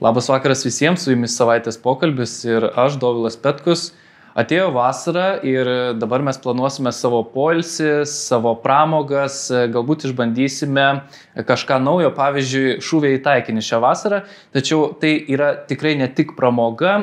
Labas vakaras visiems, su jumis savaitės pokalbis ir aš, Dovilas Petkus. Atėjo vasara ir dabar mes planuosime savo poilsį, savo pramogas, galbūt išbandysime kažką naujo, pavyzdžiui, šūviai į taikinį šią vasarą. Tačiau tai yra tikrai ne tik pramoga,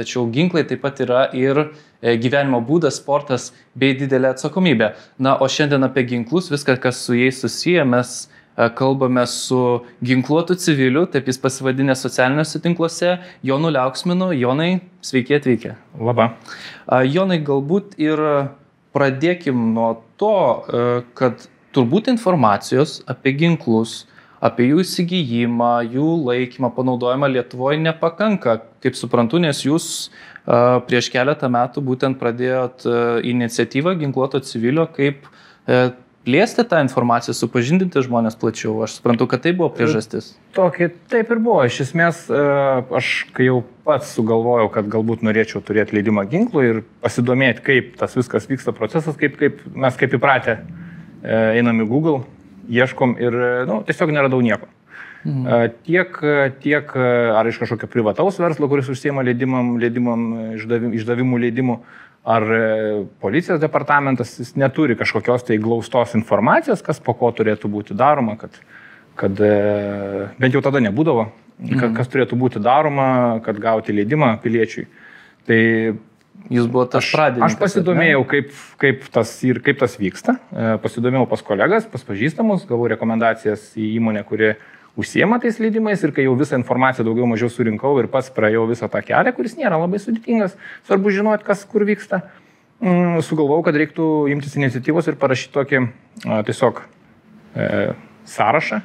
tačiau ginklai taip pat yra ir gyvenimo būdas, sportas bei didelė atsakomybė. Na, o šiandien apie ginklus, viską, kas su jais susiję, mes E, kalbame su ginkluotu civiliu, taip jis pasivadinė socialiniuose tinkluose, Jonu Liauksminu. Jonai, sveiki atvykę. Labą. E, Jonai, galbūt ir pradėkim nuo to, e, kad turbūt informacijos apie ginklus, apie jų įsigijimą, jų laikymą, panaudojimą Lietuvoje nepakanka, kaip suprantu, nes jūs prieš keletą metų būtent pradėjot iniciatyvą ginkluoto civilio kaip plėsti tą informaciją, supažindinti žmonės plačiau. Aš suprantu, kad tai buvo priežastis. Tokį taip ir buvo. Iš esmės, e, aš kai jau pats sugalvojau, kad galbūt norėčiau turėti leidimą ginklų ir pasidomėti, kaip tas viskas vyksta procesas, kaip, kaip mes kaip įpratę e, einam į Google, ieškom ir nu, tiesiog neradau nieko. Mhm. Tiek, tiek ar iš kažkokio privataus verslo, kuris užsiema leidimam, leidimam išdavim, išdavimų leidimų, ar e, policijos departamentas jis neturi kažkokios tai glaustos informacijos, kas po ko turėtų būti daroma, kad, kad e, bent jau tada nebūdavo, mhm. kas turėtų būti daroma, kad gauti leidimą piliečiui. Tai Jūs buvote tas pradininkas. Aš pasidomėjau, kaip, kaip, tas, ir, kaip tas vyksta. E, pasidomėjau pas kolegas, pas pažįstamus, gavau rekomendacijas į įmonę, kuri uh, užsiema tais leidimais ir kai jau visą informaciją daugiau mažiau surinkau ir pats praėjau visą tą kelią, kuris nėra labai sudėtingas, svarbu žinoti, kas kur vyksta, mm, sugalvojau, kad reiktų imtis iniciatyvos ir parašyti tokį a, tiesiog e, sąrašą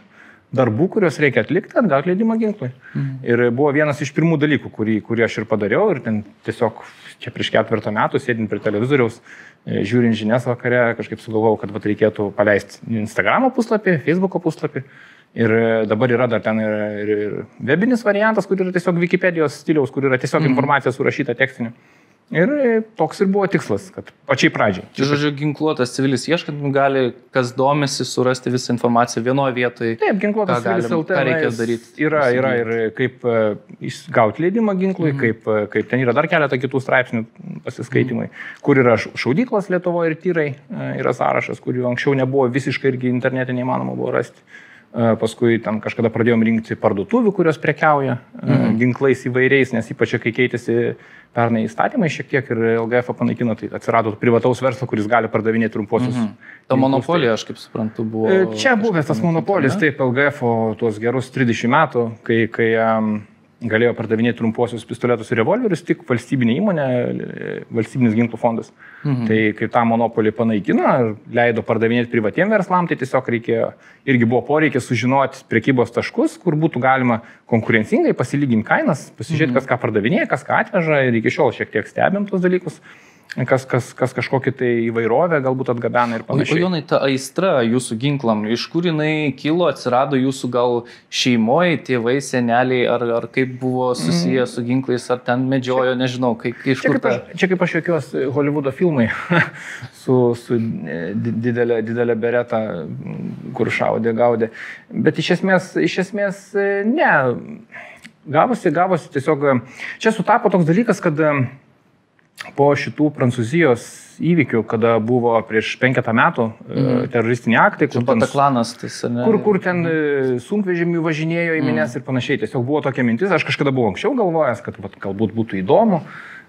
darbų, kuriuos reikia atlikti, atgauti leidimą ginklui. Mhm. Ir buvo vienas iš pirmų dalykų, kurį, kurį aš ir padariau ir ten tiesiog čia prieš ketvirtą metų, sėdint prie televizoriaus, e, žiūrint žinias vakare, kažkaip sugalvojau, kad vat, reikėtų paleisti Instagramo puslapį, Facebooko puslapį Ir e, dabar yra dar ten ir, ir, ir webinis variantas, kur yra tiesiog Wikipedijos stiliaus, kur yra tiesiog mm. informacija surašyta tekstinė. Ir e, toks ir buvo tikslas, kad pačiai pradžiai. Čia, žodžiu, ginkluotas civilis ieškant, gali, kas domisi, surasti visą informaciją vienoje vietoje. Taip, ginkluotas civilis LT. Ką reikia daryti? Yra, yra ir kaip uh, gauti leidimą ginklui, mm. kaip, kaip ten yra dar keletą kitų straipsnių pasiskaitimai, mm. kur yra šaudyklos Lietuvoje ir tyrai, yra sąrašas, kurių anksčiau nebuvo visiškai irgi internete neįmanoma buvo rasti. Paskui ten kažkada pradėjom rinkti parduotuvių, kurios prekiauja mhm. ginklais įvairiais, nes ypač kai keitėsi pernai įstatymai šiek tiek ir LGF panaikino, tai atsirado privataus verslo, kuris gali pardavinėti trumposius. Mhm. Ta monopolija, aš kaip suprantu, buvo. E, čia buvęs tas monopolis, taip, LGF tuos gerus 30 metų, kai, kai um, galėjo pardavinėti trumpuosius pistoletus ir revolverius tik valstybinė įmonė, valstybinis ginklų fondas. Mhm. Tai kai tą monopolį panaikino ir leido pardavinėti privatiem verslam, tai tiesiog reikėjo, irgi buvo poreikis sužinoti prekybos taškus, kur būtų galima konkurencingai pasilyginti kainas, pasižiūrėti, mhm. kas ką pardavinėja, kas ką atveža ir iki šiol šiek tiek stebėm tos dalykus kas, kas, kas kažkokį tai įvairovę galbūt atgabena ir panašiai. O Jonai, ta aistra jūsų ginklam, iš kur jinai kilo, atsirado jūsų gal šeimoje, tėvai, seneliai, ar, ar kaip buvo susiję mm. su ginklais, ar ten medžiojo, čia, nežinau, kaip, iš kur. Čia kaip, aš, čia kaip aš jokios Hollywoodo filmai su, su didelė, didelė bereta, kur šaudė, gaudė. Bet iš esmės, iš esmės ne. Gavosi, gavosi tiesiog. Čia sutapo toks dalykas, kad po šitų Prancūzijos įvykių, kada buvo prieš penketą metų mm. teroristiniai aktai, kur, ten, tas, kur, kur ten mhm. sunkvežimių važinėjo į mhm. minės mm. ir panašiai. Tiesiog buvo tokia mintis, aš kažkada buvau anksčiau galvojęs, kad vat, galbūt būtų įdomu,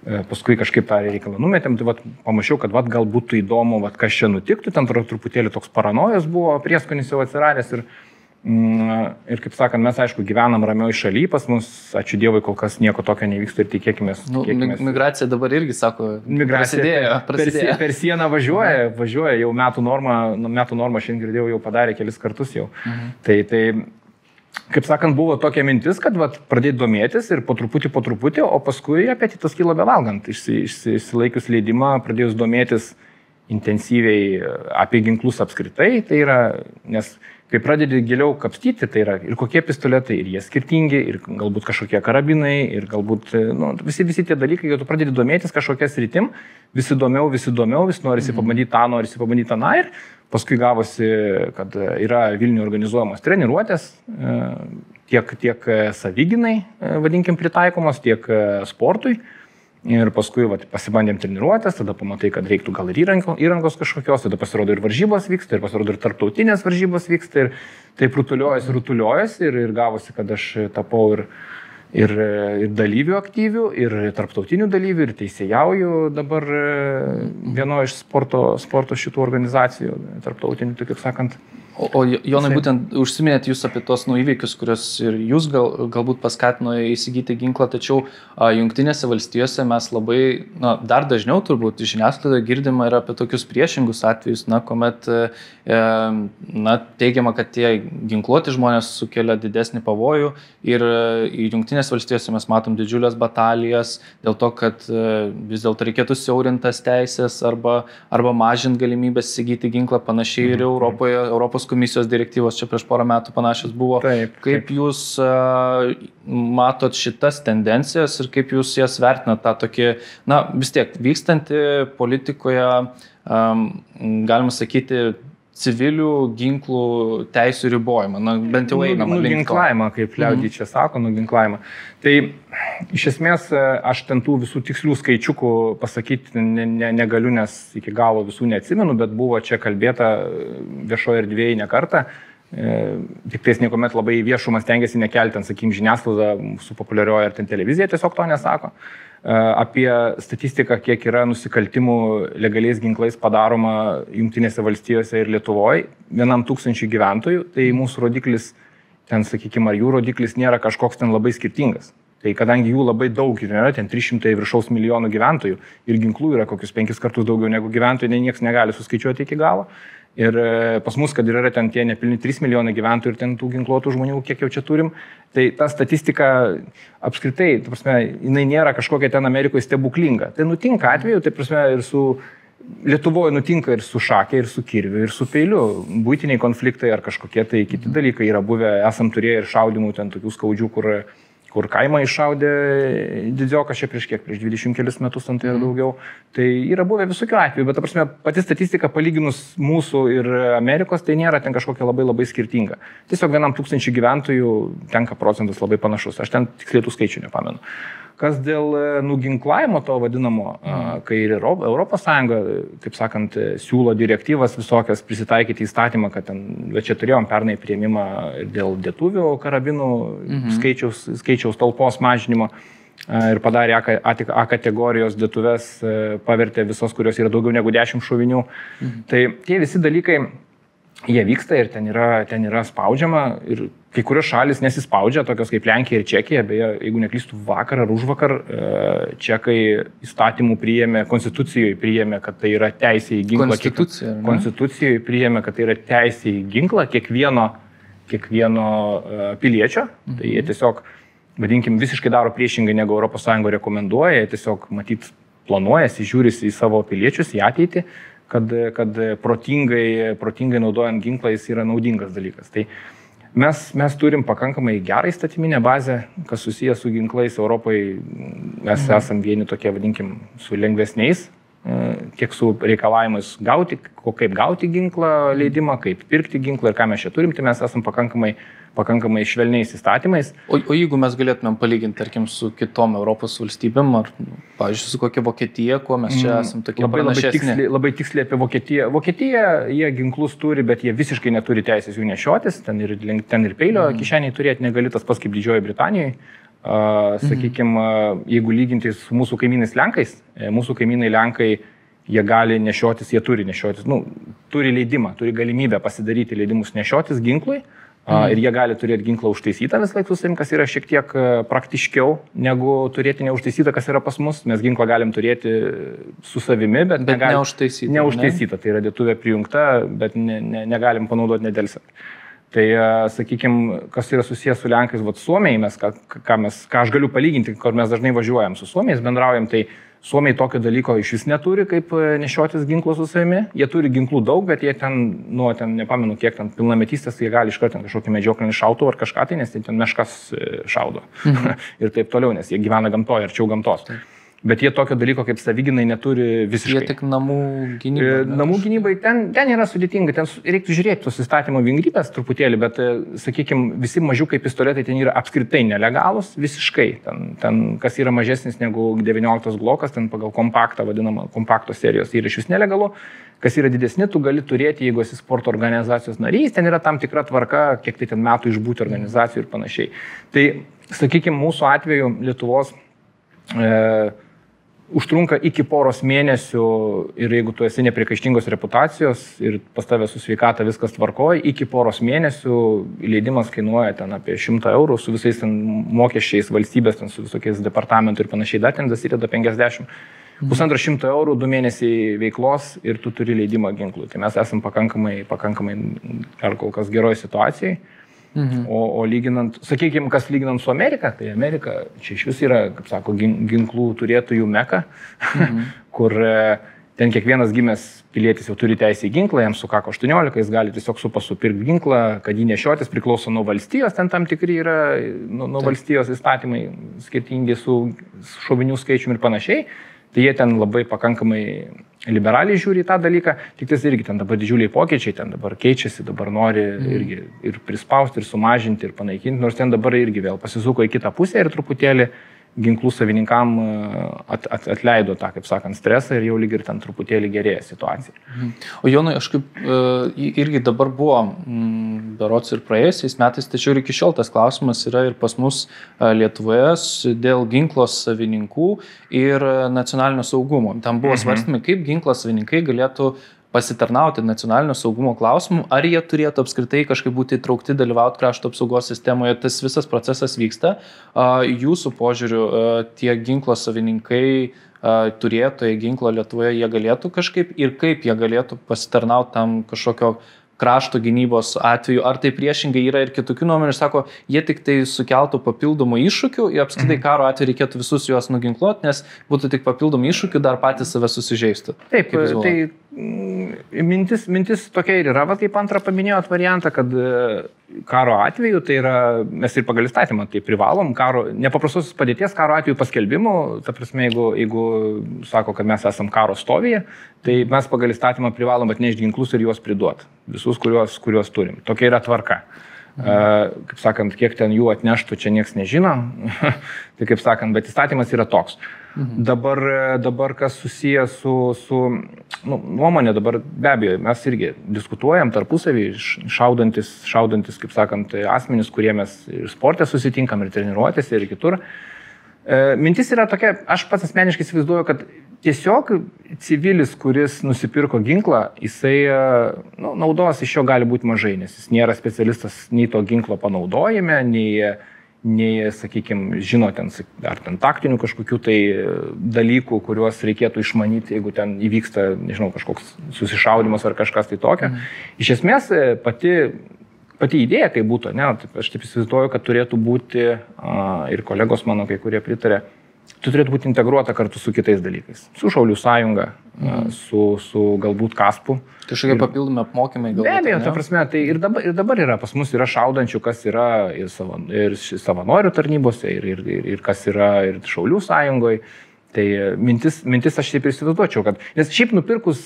e, paskui kažkaip tą reikalą numetėm, tai vat, pamačiau, kad vat, gal būtų įdomu, vat, kas čia nutiktų, ten truputėlį toks paranojos buvo, prieskonis jau atsiradęs ir Mm, ir kaip sakant, mes aišku gyvenam ramioj šalyje, pas mus, ačiū Dievui, kol kas nieko tokio nevyksta ir tikėkime. Nu, migracija dabar irgi, sako, migracija prasidėjo. prasidėjo. Per, per sieną važiuoja, važiuoja, jau metų normą, nu, metų normą šiandien girdėjau, jau padarė kelis kartus jau. Mhm. Tai, tai, kaip sakant, buvo tokia mintis, kad vat, pradėti domėtis ir po truputį, po truputį, o paskui apetitas kilo bevalgant. Išsi, išsi, išsilaikius leidimą, pradėjus domėtis intensyviai apie ginklus apskritai, tai yra, nes kai pradedi giliau kapstyti, tai yra ir kokie pistoletai, ir jie skirtingi, ir galbūt kažkokie karabinai, ir galbūt nu, visi, visi tie dalykai, kai tu pradedi domėtis kažkokias rytim, vis įdomiau, vis įdomiau, vis norisi mhm. pabandyti tą, norisi pabandyti tą, na ir paskui gavosi, kad yra Vilniuje organizuojamos treniruotės, e, tiek, tiek savyginai, vadinkim, pritaikomos, tiek sportui. Ir paskui vat, pasibandėm treniruotės, tada pamatai, kad reiktų gal ir įrangos kažkokios, tada pasirodo ir varžybos vyksta, ir pasirodo ir tarptautinės varžybos vyksta, ir taip rutuliuojasi, rutuliuojasi, ir, ir gavosi, kad aš tapau ir, ir, ir dalyvių aktyvių, ir tarptautinių dalyvių, ir teisėjauju dabar vienoje iš sporto, sporto šitų organizacijų, tarptautinių, tai kaip sakant. O, o Jonai, būtent užsiminėt jūs apie tos nuįvykius, kuriuos ir jūs gal, galbūt paskatino įsigyti ginklą, tačiau a, Junktinėse valstijose mes labai, na, dar dažniau turbūt žiniasklaidoje girdima ir apie tokius priešingus atvejus, na, kuomet, e, na, teigiama, kad tie ginkluoti žmonės sukelia didesnį pavojų ir e, Junktinėse valstijose mes matom didžiulės batalijas dėl to, kad e, vis dėlto reikėtų siaurintas teisės arba, arba mažinti galimybės įsigyti ginklą, panašiai ir mhm. Europoje, Europos Europos komisijos direktyvos čia prieš porą metų panašios buvo. Taip, kaip taip. jūs matot šitas tendencijas ir kaip jūs jas vertinat tą tokį, na vis tiek vykstantį politikoje, galima sakyti, civilių ginklų teisų ribojimą, na, bent jau einama. Nuginklavimą, kaip liaudį čia sako, nuginklavimą. Tai iš esmės aš ten tų visų tikslių skaičiukų pasakyti ne, ne, negaliu, nes iki galo visų neatsimenu, bet buvo čia kalbėta viešoje erdvėje ne kartą. E, tik tais niekuomet labai viešumas tengiasi nekelti, sakykim, žiniasklaida, mūsų populiarioji ar ten televizija tiesiog to nesako. Uh, apie statistiką, kiek yra nusikaltimų legaliais ginklais padaroma Junktinėse valstijose ir Lietuvoje vienam tūkstančiui gyventojų, tai mūsų rodiklis, ten sakykime, ar jų rodiklis nėra kažkoks ten labai skirtingas. Tai kadangi jų labai daug ir yra, ten 300 viršaus milijonų gyventojų ir ginklų yra kokius penkis kartus daugiau negu gyventojų, nei niekas negali suskaičiuoti iki galo, Ir e, pas mus, kad yra ten tie nepilni 3 milijonai gyventojų ir ten tų ginkluotų žmonių, kiek jau čia turim, tai ta statistika apskritai, ta prasme, jinai nėra kažkokia ten Amerikoje stebuklinga. Tai nutinka atveju, tai prasme, ir su Lietuvoje nutinka ir su šakė, ir su kirviu, ir su peiliu. Būtiniai konfliktai ar kažkokie tai kiti dalykai yra buvę, esam turėję ir šaudimų ten tokių skaudžių, kur kur kaimą iššaudė didžiokas čia prieš kiek, prieš 20 kelius metus, ant tai ir mhm. daugiau. Tai yra buvę visokių atvejų, bet, ta prasme, pati statistika palyginus mūsų ir Amerikos, tai nėra ten kažkokia labai labai skirtinga. Tiesiog vienam tūkstančiui gyventojų tenka procentas labai panašus. Aš ten tiksliai tų skaičių nepamenu. Kas dėl e, nuginklavimo to vadinamo, mm. kai ir ES, kaip sakant, e, siūlo direktyvas visokias prisitaikyti įstatymą, kad ten, bet čia turėjom pernai prieimimą dėl dėtuvių karabinų mm skaičiaus, skaičiaus talpos mažinimo ir padarė A kategorijos dėtuves, pavertė visos, kurios yra daugiau negu 10 šovinių. Mhm. Tai tie visi dalykai jie vyksta ir ten yra, ten yra spaudžiama ir kai kurios šalis nesispaudžia, tokios kaip Lenkija ir Čekija, beje, jeigu neklystu, vakar ar už vakar e, čekai įstatymų priėmė, konstitucijoje priėmė, kad tai yra teisė į ginklą. Konstitucija. Kiek, konstitucijoje priėmė, kad tai yra teisė į ginklą kiekvieno, kiekvieno e, piliečio. Mhm. Tai jie tiesiog, vadinkim, visiškai daro priešingai negu ES rekomenduoja, jie tiesiog matyt planuojasi, žiūrisi į savo piliečius, į ateitį kad, kad protingai, protingai naudojant ginklą jis yra naudingas dalykas. Tai mes, mes turim pakankamai gerą įstatyminę bazę, kas susijęs su ginklais Europoje. Mes mhm. esam vieni tokie, vadinkim, su lengvesniais, e, tiek su reikalavimais gauti, kaip gauti ginklą leidimą, kaip pirkti ginklą ir ką mes čia turim, tai mes esam pakankamai pakankamai švelniais įstatymais. O, o jeigu mes galėtumėm palyginti, tarkim, su kitom Europos valstybėm, ar, pavyzdžiui, su kokia Vokietija, kuo mes čia mm, esame tokie labai, labai tiksliai, labai tiksliai apie Vokietiją. Vokietija, jie ginklus turi, bet jie visiškai neturi teisės jų nešiotis, ten ir, ten ir peilio mm. kišeniai turėti negali tas pas kaip Didžiojoje Britanijoje. Uh, Sakykime, uh, jeigu lyginti su mūsų kaimynais Lenkais, e, mūsų kaimynai Lenkai jie gali nešiotis, jie turi nešiotis, nu, turi leidimą, turi galimybę pasidaryti leidimus nešiotis ginklui. Uh, Mhm. Ir jie gali turėti ginklą užtaisytą vis laik su savim, kas yra šiek tiek e, praktiškiau negu turėti neužtaisytą, kas yra pas mus. Mes ginklą galim turėti su savimi, bet, bet negalim, neužtaisytą. Neužtaisytą, ne? tai yra dėtuvė prijungta, bet ne, ne, negalim panaudoti nedelsant. Tai, e, sakykime, kas yra susijęs su Lenkais, vad Suomijai, mes, ką, ką, mes, ką aš galiu palyginti, kur mes dažnai važiuojam su Suomijais, bendraujam, tai uh, Suomiai tokio dalyko iš vis neturi, kaip e, nešiotis ginklų su savimi. Jie turi ginklų daug, bet jie ten, nu, ten nepamenu, kiek ten pilnametystės, jie gali iškart kažkokį medžioklinį šautuvą ar kažką tai, nes ten meškas e, šaudo. Mhm. ir taip toliau, nes jie gyvena gamtoje, arčiau gamtos. Taip. Bet jie tokio dalyko kaip savyginai neturi visiškai. Jie tik namų gynybai. E, namų gynybai ten, ten yra sudėtinga, ten reiktų žiūrėti tos įstatymo vingrybės truputėlį, bet, e, sakykime, visi mažiukai pistoletai ten yra apskritai nelegalus, visiškai. Ten, ten kas yra mažesnis negu 19 blokas, ten pagal kompaktą, vadinamą kompakto serijos, yra iš vis nelegalu. Kas yra didesni, tu gali turėti, jeigu esi sporto organizacijos narys, ten yra tam tikra tvarka, kiek tai ten metų išbūti organizacijų ir panašiai. Tai, sakykime, mūsų atveju Lietuvos e, užtrunka iki poros mėnesių ir jeigu tu esi neprikaištingos reputacijos ir pas tavę su sveikata viskas tvarkoja, iki poros mėnesių leidimas kainuoja ten apie 100 eurų su visais ten mokesčiais valstybės, ten su visokiais departamentų ir panašiai, dar ten dasideda 50. Pusantro šimto eurų, du mėnesiai veiklos ir tu turi leidimą ginklui. Tai mes esame pakankamai, pakankamai ar kol kas geroje situacijoje. Mhm. O, o lyginant, sakykime, kas lyginant su Amerika, tai Amerika čia iš vis yra, kaip sako, ginklų turėtojų meka, mhm. kur e, ten kiekvienas gimęs pilietis jau turi teisę į ginklą, jam sukako 18, jis gali tiesiog su pasu pirkti ginklą, kad jį nešiotis priklauso nuo valstijos, ten tam tikri yra nuo, nuo valstijos įstatymai skirtingi su šovinių skaičiumi ir panašiai. Tai jie ten labai pakankamai liberaliai žiūri į tą dalyką, tik tas irgi ten dabar didžiuliai pokyčiai, ten dabar keičiasi, dabar nori mm. irgi ir prispausti, ir sumažinti, ir panaikinti, nors ten dabar irgi vėl pasisuko į kitą pusę ir truputėlį ginklų savininkam e, at, at, atleido tą, kaip sakant, stresą ir jau lyg ir ten truputėlį gerėja situacija. Mhm. O Jonai, aš kaip e, irgi dabar buvo, berots ir praėjusiais metais, tačiau ir iki šiol tas klausimas yra ir pas mus e, Lietuvoje dėl ginklos savininkų ir nacionalinio saugumo. Tam buvo mhm. svarstymai, kaip ginklos savininkai galėtų pasitarnauti nacionalinio saugumo klausimų, ar jie turėtų apskritai kažkaip būti įtraukti, dalyvauti krašto apsaugos sistemoje, tas visas procesas vyksta. Jūsų požiūriu, tie ginklo savininkai, turėtojai ginklo Lietuvoje, jie galėtų kažkaip ir kaip jie galėtų pasitarnauti tam kažkokio krašto gynybos atveju, ar tai priešingai yra ir kitokių nuomonių, sako, jie tik tai sukeltų papildomų iššūkių ir apskritai mhm. karo atveju reikėtų visus juos nuginkluoti, nes būtų tik papildomų iššūkių, dar patys save susižeistų. Taip, tai mintis, mintis tokia ir yra, va, kaip antrą paminėjot variantą, kad e, karo atveju, tai yra, mes ir pagal įstatymą tai privalom, karo, nepaprastosios padėties karo atveju paskelbimų, ta prasme, jeigu, jeigu sako, kad mes esam karo stovyje, tai mes pagal įstatymą privalom atnešti ginklus ir juos priduoti. Visus, kuriuos, kuriuos turim. Tokia yra tvarka. Mhm. Kaip sakant, kiek ten jų atneštų, čia niekas nežino. tai kaip sakant, bet įstatymas yra toks. Mhm. Dabar, dabar kas susijęs su, su nu, nuomonė, dabar be abejo, mes irgi diskutuojam tarpusavį, šaudantis, šaudantis, kaip sakant, asmenys, kurie mes ir sportė susitinkam, ir treniruotėse, ir kitur. Mintis yra tokia, aš pats asmeniškai įsivaizduoju, kad tiesiog civilis, kuris nusipirko ginklą, jisai e, nu, naudos iš jo gali būti mažai, nes jis nėra specialistas nei to ginklo panaudojime, nei, nei sakykime, žino ten, ar ten taktinių kažkokių tai dalykų, kuriuos reikėtų išmanyti, jeigu ten įvyksta, nežinau, kažkoks susišaudimas ar kažkas tai tokio. Mhm. Iš esmės, e, pati pati idėja, kaip būtų, ne, aš taip įsivaizduoju, kad turėtų būti, a, ir kolegos mano kai kurie pritarė, tu turėtų būti integruota kartu su kitais dalykais. Su Šaulių sąjunga, mhm. su, su galbūt Kaspu. Kažkokie papildomi apmokymai galbūt. Be abejo, ta prasme, tai ir dabar, ir dabar yra, pas mus yra šaudančių, kas yra ir, savan, ir savanorių tarnybose, ir, ir, ir, ir kas yra ir Šaulių sąjungoje. Tai mintis, mintis aš taip įsivaizduočiau, kad, nes šiaip nupirkus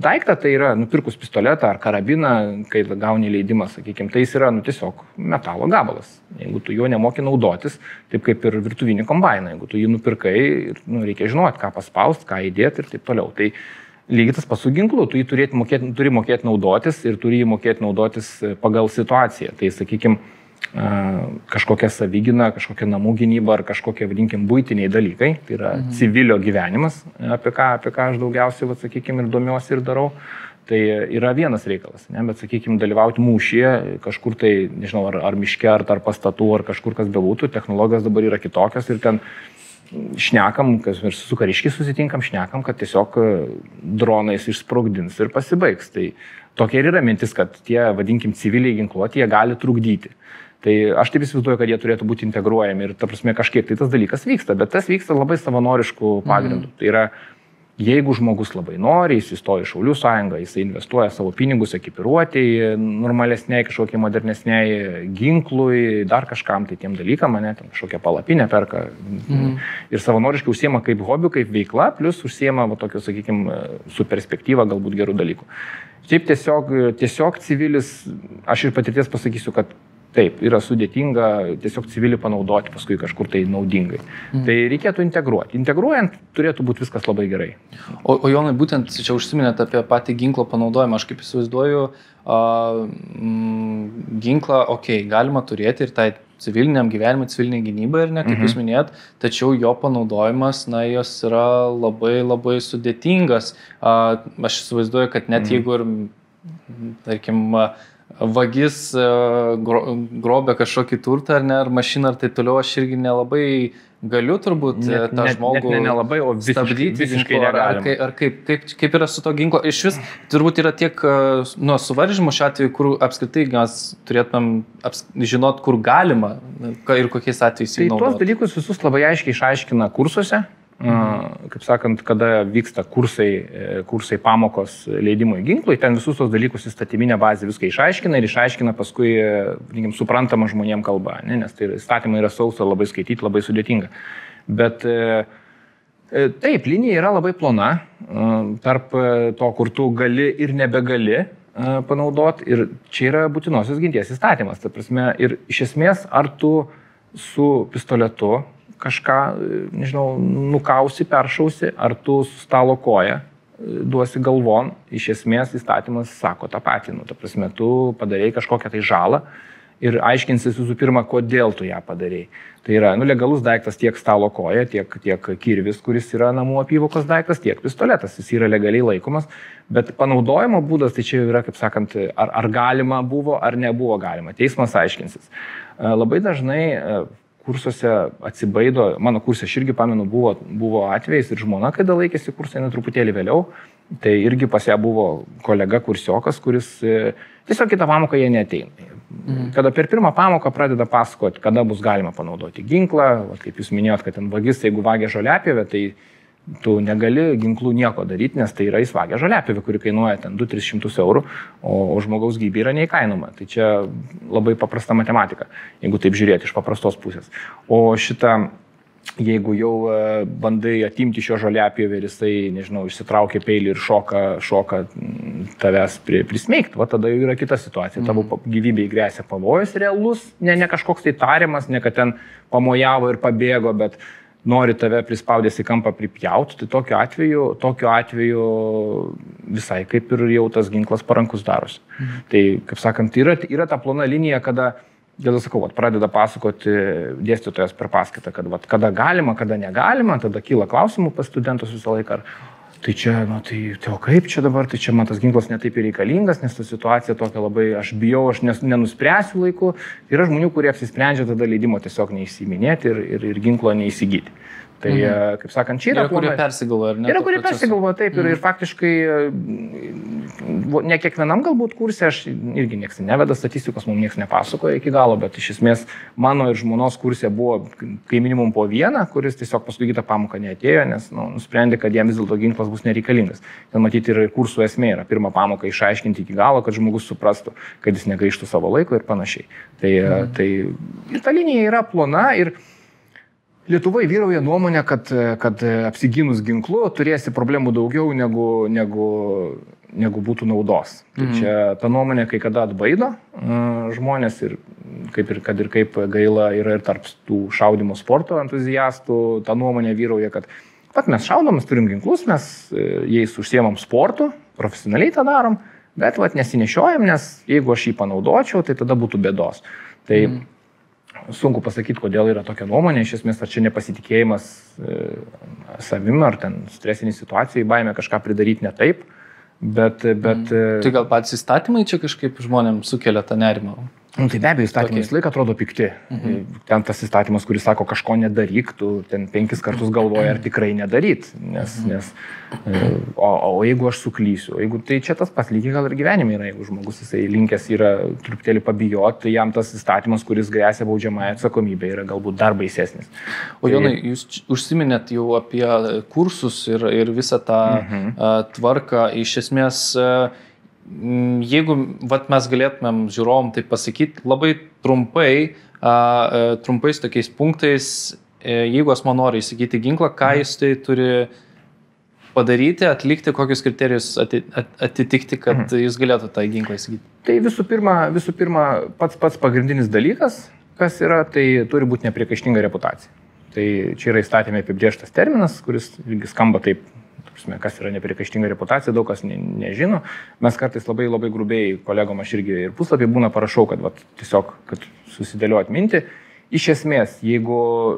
daiktą, tai yra nupirkus pistoletą ar karabiną, kai gauni leidimą, sakykime, tai jis yra nu, tiesiog metalo gabalas. Jeigu tu juo nemoki naudotis, taip kaip ir virtuvinį kombainą, jeigu tu jį nupirkai, nu, reikia žinoti, ką paspausti, ką įdėti ir taip toliau. Tai lygiai tas pats su ginklu, tu jį mokėti, turi mokėti naudotis ir turi jį mokėti naudotis pagal situaciją. Tai sakykime, kažkokia savigina, kažkokia namų gynyba ar kažkokie, vadinkim, būtiniai dalykai. Tai yra mhm. civilio gyvenimas, apie ką, apie ką aš daugiausiai, va, sakykime, ir domiuosi ir darau. Tai yra vienas reikalas, ne? bet, sakykime, dalyvauti mūšyje, kažkur tai, nežinau, ar, ar miške, ar tarp pastatų, ar kažkur kas bebūtų, technologijos dabar yra kitokios ir ten šnekam, kas ir su kariškiai susitinkam, šnekam, kad tiesiog dronais išsprogdins ir pasibaigs. Tai tokia ir yra mintis, kad tie, vadinkim, civiliai ginkluoti, jie gali trukdyti. Tai aš taip įsivaizduoju, kad jie turėtų būti integruojami ir, ta prasme, kažkiek tai tas dalykas vyksta, bet tas vyksta labai savanoriškų pagrindų. Mm. Tai yra Jeigu žmogus labai nori, jis įstoja į Šaulių sąjungą, jis investuoja savo pinigus ekipiruotėjai, normalesniai, kažkokiai modernesniai ginklui, dar kažkam tai tiem dalykam, mane ten kažkokią palapinę perka mhm. ir savanoriškai užsiema kaip hobių, kaip veikla, plus užsiema, va, tokiu, sakykime, su perspektyva galbūt gerų dalykų. Šiaip tiesiog, tiesiog civilis, aš ir patirties pasakysiu, kad Taip, yra sudėtinga tiesiog civilį panaudoti paskui kažkur tai naudingai. Mm. Tai reikėtų integruoti. Integruojant turėtų būti viskas labai gerai. O, o Jonai, būtent čia užsiminėt apie patį ginklo panaudojimą. Aš kaip įsivaizduoju, uh, mm, ginklą, okei, okay, galima turėti ir tai civiliniam gyvenimui, civiliniai gynybai, ir ne, kaip -hmm. jūs minėjot, tačiau jo panaudojimas, na, jos yra labai labai sudėtingas. Uh, aš įsivaizduoju, kad net -hmm. jeigu ir, tarkim, uh, vagis e, gro, grobė kažkokį turtą ar ne, ar mašiną ar taip toliau, aš irgi nelabai galiu turbūt net, e, tą net, žmogų net ne, nelabai, o visiškai, stabdyti visiškai ginklo, ar, ar, ar kaip, kaip, kaip yra su to ginklo. Iš vis turbūt yra tiek e, nu, suvaržymų šiuo atveju, kur apskritai mes turėtumėm aps, žinot, kur galima ir kokiais atvejais. Tai tuos dalykus visus labai aiškiai išaiškina kursuose. Kaip sakant, kada vyksta kursai, e, kursai pamokos leidimui ginklui, ten visus tos dalykus įstatyminė bazė viską išaiškina ir išaiškina paskui, rinkim, e, suprantama žmonėm kalba, ne? nes tai įstatymai yra sausa, labai skaityti, labai sudėtinga. Bet e, taip, linija yra labai plona tarp to, kur tu gali ir nebegali panaudoti ir čia yra būtinosios ginties įstatymas. Ta prasme, ir iš esmės, ar tu su pistoletu kažką, nežinau, nukausi, peršausi, ar tu stalo koja e, duosi galvon, iš esmės įstatymas sako tą patį. Nu, ta prasme, tu padarėjai kažkokią tai žalą ir aiškinsis visų pirma, kodėl tu ją padarėjai. Tai yra nu, legalus daiktas tiek stalo koja, tiek, tiek kirvis, kuris yra namų apyvokos daiktas, tiek pistoletas. Jis yra legaliai laikomas, bet panaudojimo būdas tai čia yra, kaip sakant, ar, ar galima buvo, ar nebuvo galima. Teismas aiškinsis. E, labai dažnai e, kursuose atsibaido, mano kursė aš irgi pamenu, buvo, buvo atvejais ir žmona, kada laikėsi kursą, ne truputėlį vėliau, tai irgi pas ją buvo kolega kursiokas, kuris e, tiesiog kitą pamoką jie neteina. Mhm. Kada per pirmą pamoką pradeda pasakoti, kada bus galima panaudoti ginklą, va, kaip jūs minėjot, kad ten vagis, jeigu vagia žoliapėvę, tai tu negali ginklų nieko daryti, nes tai yra įsvagę žaliapivė, kuri kainuoja ten 2-300 eurų, o, o žmogaus gyvybė yra neįkainoma. Tai čia labai paprasta matematika, jeigu taip žiūrėti iš paprastos pusės. O šitą, jeigu jau e, bandai atimti šio žaliapivę ir jisai, nežinau, išsitraukia peilį ir šoka, šoka tavęs prismeigti, va tada jau yra kita situacija. Mm. Tavo mhm. gyvybei grėsia pavojus realus, ne, ne kažkoks tai tariamas, ne kad ten pamojavo ir pabėgo, bet nori tave prispaudęs į kampą pripjauti, tai tokiu atveju, tokiu atveju visai kaip ir jau tas ginklas parankus darosi. Mhm. Tai, kaip sakant, yra, yra ta plona linija, kada, dėl sakau, vat, pradeda pasakoti dėstytojas per paskaitą, kad vat, kada galima, kada negalima, tada kyla klausimų pas studentus visą laiką, ar tai čia, na tai, tai o kaip čia dabar, tai čia man tas ginklas netaip ir reikalingas, nes ta situacija tokia labai, aš bijau, aš nes, nenuspręsiu laiku. Yra žmonių, kurie apsisprendžia tada leidimo tiesiog neįsiminėti ir, ir, ir ginklo neįsigyti. Tai, mhm. E, kaip sakant, čia yra... Yra, kurie persigalvoja, ar ne? Yra, kurie persigalvoja, taip, mhm. ir, ir faktiškai e, ne kiekvienam galbūt kursė, aš irgi niekas neveda statistikos, mums niekas nepasakoja iki galo, bet iš esmės mano ir žmonos kursė buvo kai minimum po vieną, kuris tiesiog paskui kitą pamoką neatėjo, nes nu, nusprendė, kad jam vis dėlto ginklas bus nereikalingas. Ten matyti ir kursų esmė yra pirmą pamoką išaiškinti iki galo, kad žmogus suprastų, kad jis negaištų savo laiko ir panašiai. Tai, e, mhm. tai ir ta linija yra plona ir Lietuvoje vyrauja nuomonė, kad, kad apsiginus ginklu turėsi problemų daugiau negu, negu, negu būtų naudos. Tai mhm. čia ta nuomonė kai kada atbaido žmonės ir kaip ir kad ir kaip gaila yra ir tarp tų šaudimo sporto entuziastų, ta nuomonė vyrauja, kad pat mes šaudom, mes turim ginklus, mes e, jais užsiemam sportu, profesionaliai tą darom, bet vat nesinešiojam, nes jeigu aš jį panaudočiau, tai tada būtų bėdos. Tai mhm sunku pasakyti, kodėl yra tokia nuomonė, iš esmės ar čia nepasitikėjimas e, savim, ar ten stresiniai situacijai, baime kažką pridaryti ne taip, bet... bet mm. Tai gal patys įstatymai čia kažkaip žmonėms sukelia tą nerimą? Nu, tai be abejo, įstatymai visą laiką atrodo pikti. Mhm. Ten tas įstatymas, kuris sako, kažko nedaryk, tu ten penkis kartus galvoji, ar tikrai nedaryt. Nes, mhm. nes, e, o, o jeigu aš suklysiu, jeigu tai čia tas pats lygiai gal ir gyvenime yra, jeigu žmogus jisai linkęs yra truputėlį pabijoti, tai jam tas įstatymas, kuris grėsia baudžiamąją atsakomybę, yra galbūt dar baisesnis. O Jonai, tai... jūs užsiminėt jau apie kursus ir, ir visą tą mhm. tvarką. Iš esmės, jeigu vat, mes galėtumėm žiūrovom tai pasakyti labai trumpai, a, e, trumpais tokiais punktais, e, jeigu asmo nori įsigyti ginklą, ką mhm. jis tai turi padaryti, atlikti, kokius kriterijus atitikti, kad mhm. jis galėtų tą ginklą įsigyti? Tai visų pirma, visų pirma pats pats pagrindinis dalykas, kas yra, tai turi būti nepriekaištinga reputacija. Tai čia yra įstatymė apibrieštas terminas, kuris skamba taip prasme, kas yra neprikaištinga reputacija, daug kas ne, nežino. Mes kartais labai labai grubiai kolegom aš irgi ir puslapį būna parašau, kad vat, tiesiog, kad susidėliu atminti. Iš esmės, jeigu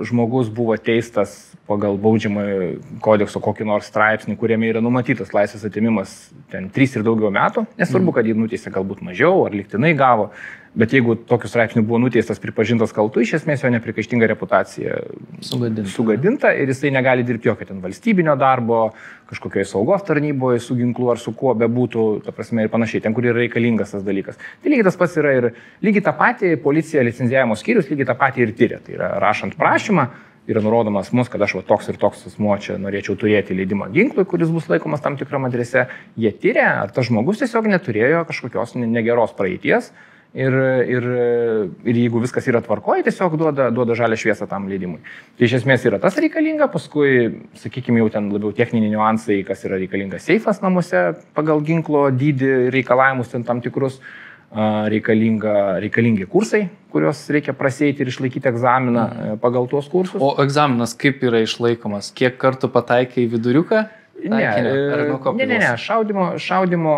žmogus buvo teistas pagal baudžiamojo kodekso kokį nors straipsnį, kuriame yra numatytas laisvės atimimas ten 3 ir daugiau metų, nesvarbu, mhm. kad jį nuteisė galbūt mažiau ar liktinai gavo, Bet jeigu tokiu straipsniu buvo nuteistas, pripažintas kaltu, iš esmės jo neprikaištinga reputacija sugadinta. sugadinta ir jisai negali dirbti jokio ten valstybinio darbo, kažkokioje saugos tarnyboje su ginklu ar su kuo bebūtų, ta prasme ir panašiai, ten, kur yra reikalingas tas dalykas. Tai lygiai tas pats yra ir lygiai tą patį policija licenzijavimo skyrius lygiai tą patį ir tyria. Tai yra rašant prašymą, yra nurodomas mus, kad aš va toks ir toks asmuo čia norėčiau turėti leidimą ginklui, kuris bus laikomas tam tikram adrese, jie tyria, ar tas žmogus tiesiog neturėjo kažkokios negeros praeities ir, ir, ir jeigu viskas yra tvarkoje, tiesiog duoda, duoda žalę šviesą tam leidimui. Tai iš esmės yra tas reikalinga, paskui, sakykime, jau ten labiau techniniai niuansai, kas yra reikalinga seifas namuose pagal ginklo dydį, reikalavimus ten tam tikrus, reikalinga, reikalingi kursai, kuriuos reikia praseiti ir išlaikyti egzaminą mhm. e, pagal tuos kursus. O egzaminas kaip yra išlaikomas? Kiek kartų pataikai į viduriuką? Ne, ne, ne, ne, šaudimo, šaudimo,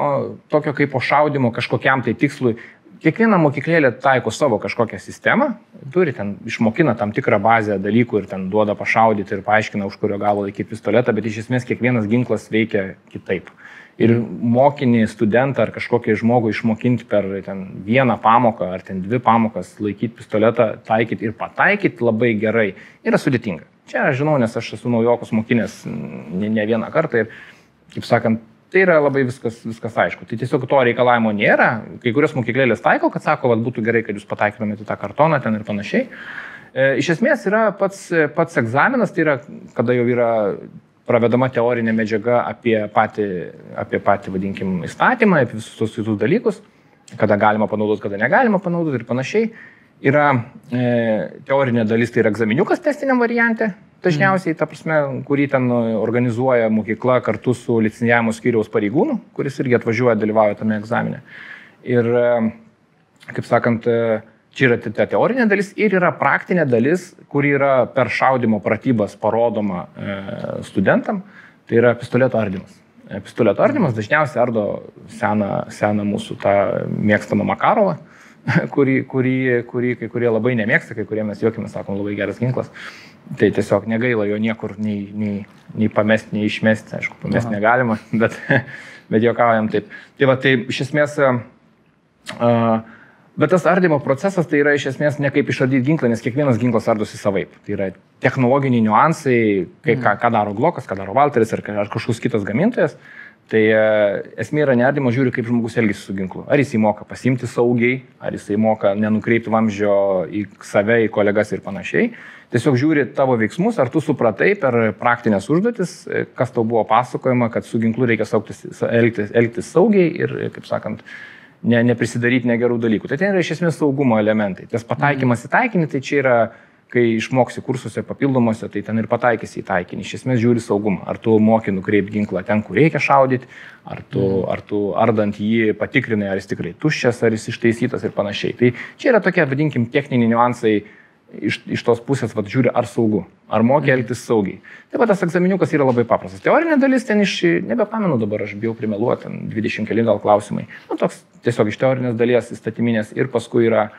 tokio kaip po šaudimo kažkokiam tai tikslui kiekviena mokyklėlė taiko savo kažkokią sistemą, turi ten išmokina tam tikrą bazę dalykų ir ten duoda pašaudyti ir paaiškina, už kurio galo laikyti pistoletą, bet iš esmės kiekvienas ginklas veikia kitaip. Ir mokinį, studentą ar kažkokį žmogų išmokinti per vieną pamoką ar ten dvi pamokas laikyti pistoletą, taikyti ir pataikyti labai gerai yra sudėtinga. Čia aš žinau, nes aš esu naujokus mokinės ne, ne vieną kartą ir, kaip sakant, Tai yra labai viskas, viskas aišku. Tai tiesiog to reikalavimo nėra. Kai kurios mokyklėlės taiko, kad sako, kad būtų gerai, kad jūs pataikytumėte tą kartoną ten ir panašiai. E, iš esmės yra pats, pats egzaminas, tai yra, kada jau yra pravedama teorinė medžiaga apie patį, apie patį vadinkim, įstatymą, apie visus tos kitus dalykus, kada galima panaudoti, kada negalima panaudoti ir panašiai. Yra e, teorinė dalis, tai yra egzaminiukas testiniam variantė, dažniausiai, ta prasme, kurį ten organizuoja mokykla kartu su licencijavimo skyriaus pareigūnu, kuris irgi atvažiuoja, dalyvauja tame egzamine. Ir, kaip sakant, čia yra ta teorinė dalis ir yra praktinė dalis, kuri yra per šaudimo pratybas parodoma e, studentam, tai yra pistoleto ardymas. E, pistoleto ardymas dažniausiai ardo seną, seną mūsų tą mėgstamą Makarovą, kurį, kurį, kurį kai kurie labai nemėgsta, kai kurie mes juokime, sakom, labai geras ginklas. Tai tiesiog negaila jo niekur nei, nei, nei pamesti, nei išmesti, aišku, pamesti negalima, bet, bet juokaujam taip. Tai va, tai iš esmės, uh, bet tas ardymo procesas tai yra iš esmės ne kaip išardyti ginklą, nes kiekvienas ginklas ardosi savaip. Tai yra technologiniai niuansai, kai, ką, ką daro Glokas, ką daro Walteris ar, ar kažkoks kitas gamintojas. Tai esmė yra nerimo, žiūri, kaip žmogus elgesi su ginklu. Ar jisai moka pasimti saugiai, ar jisai moka nenukreipti vamzdžio į save, į kolegas ir panašiai. Tiesiog žiūri tavo veiksmus, ar tu supratai per praktinės užduotis, e, kas tau buvo pasakojama, kad su ginklu reikia saugtis, elgtis, elgtis saugiai ir, kaip sakant, ne, neprisidaryti negerų dalykų. Tai ten yra iš esmės saugumo elementai. Tas pataikymas į taikinį, tai čia yra, kai išmoksi kursuose papildomuose, tai ten ir pataikysi į taikinį. Iš esmės žiūri saugumą. Ar tu moki nukreipti ginklą ten, kur reikia šaudyti, ar tu, mm. ar tu ardant jį patikrinai, ar jis tikrai tuščias, ar jis ištaisytas ir panašiai. Tai čia yra tokie, vadinkim, techniniai niuansai iš, iš tos pusės vat, žiūri, ar saugu, ar mokia mhm. elgtis saugiai. Tai va tas egzaminiukas yra labai paprastas. Teorinė dalis ten iš, nebepamenu dabar, aš bijau primeluoti, ten 20 keli gal klausimai. Nu, toks tiesiog iš teorinės dalies įstatyminės ir paskui yra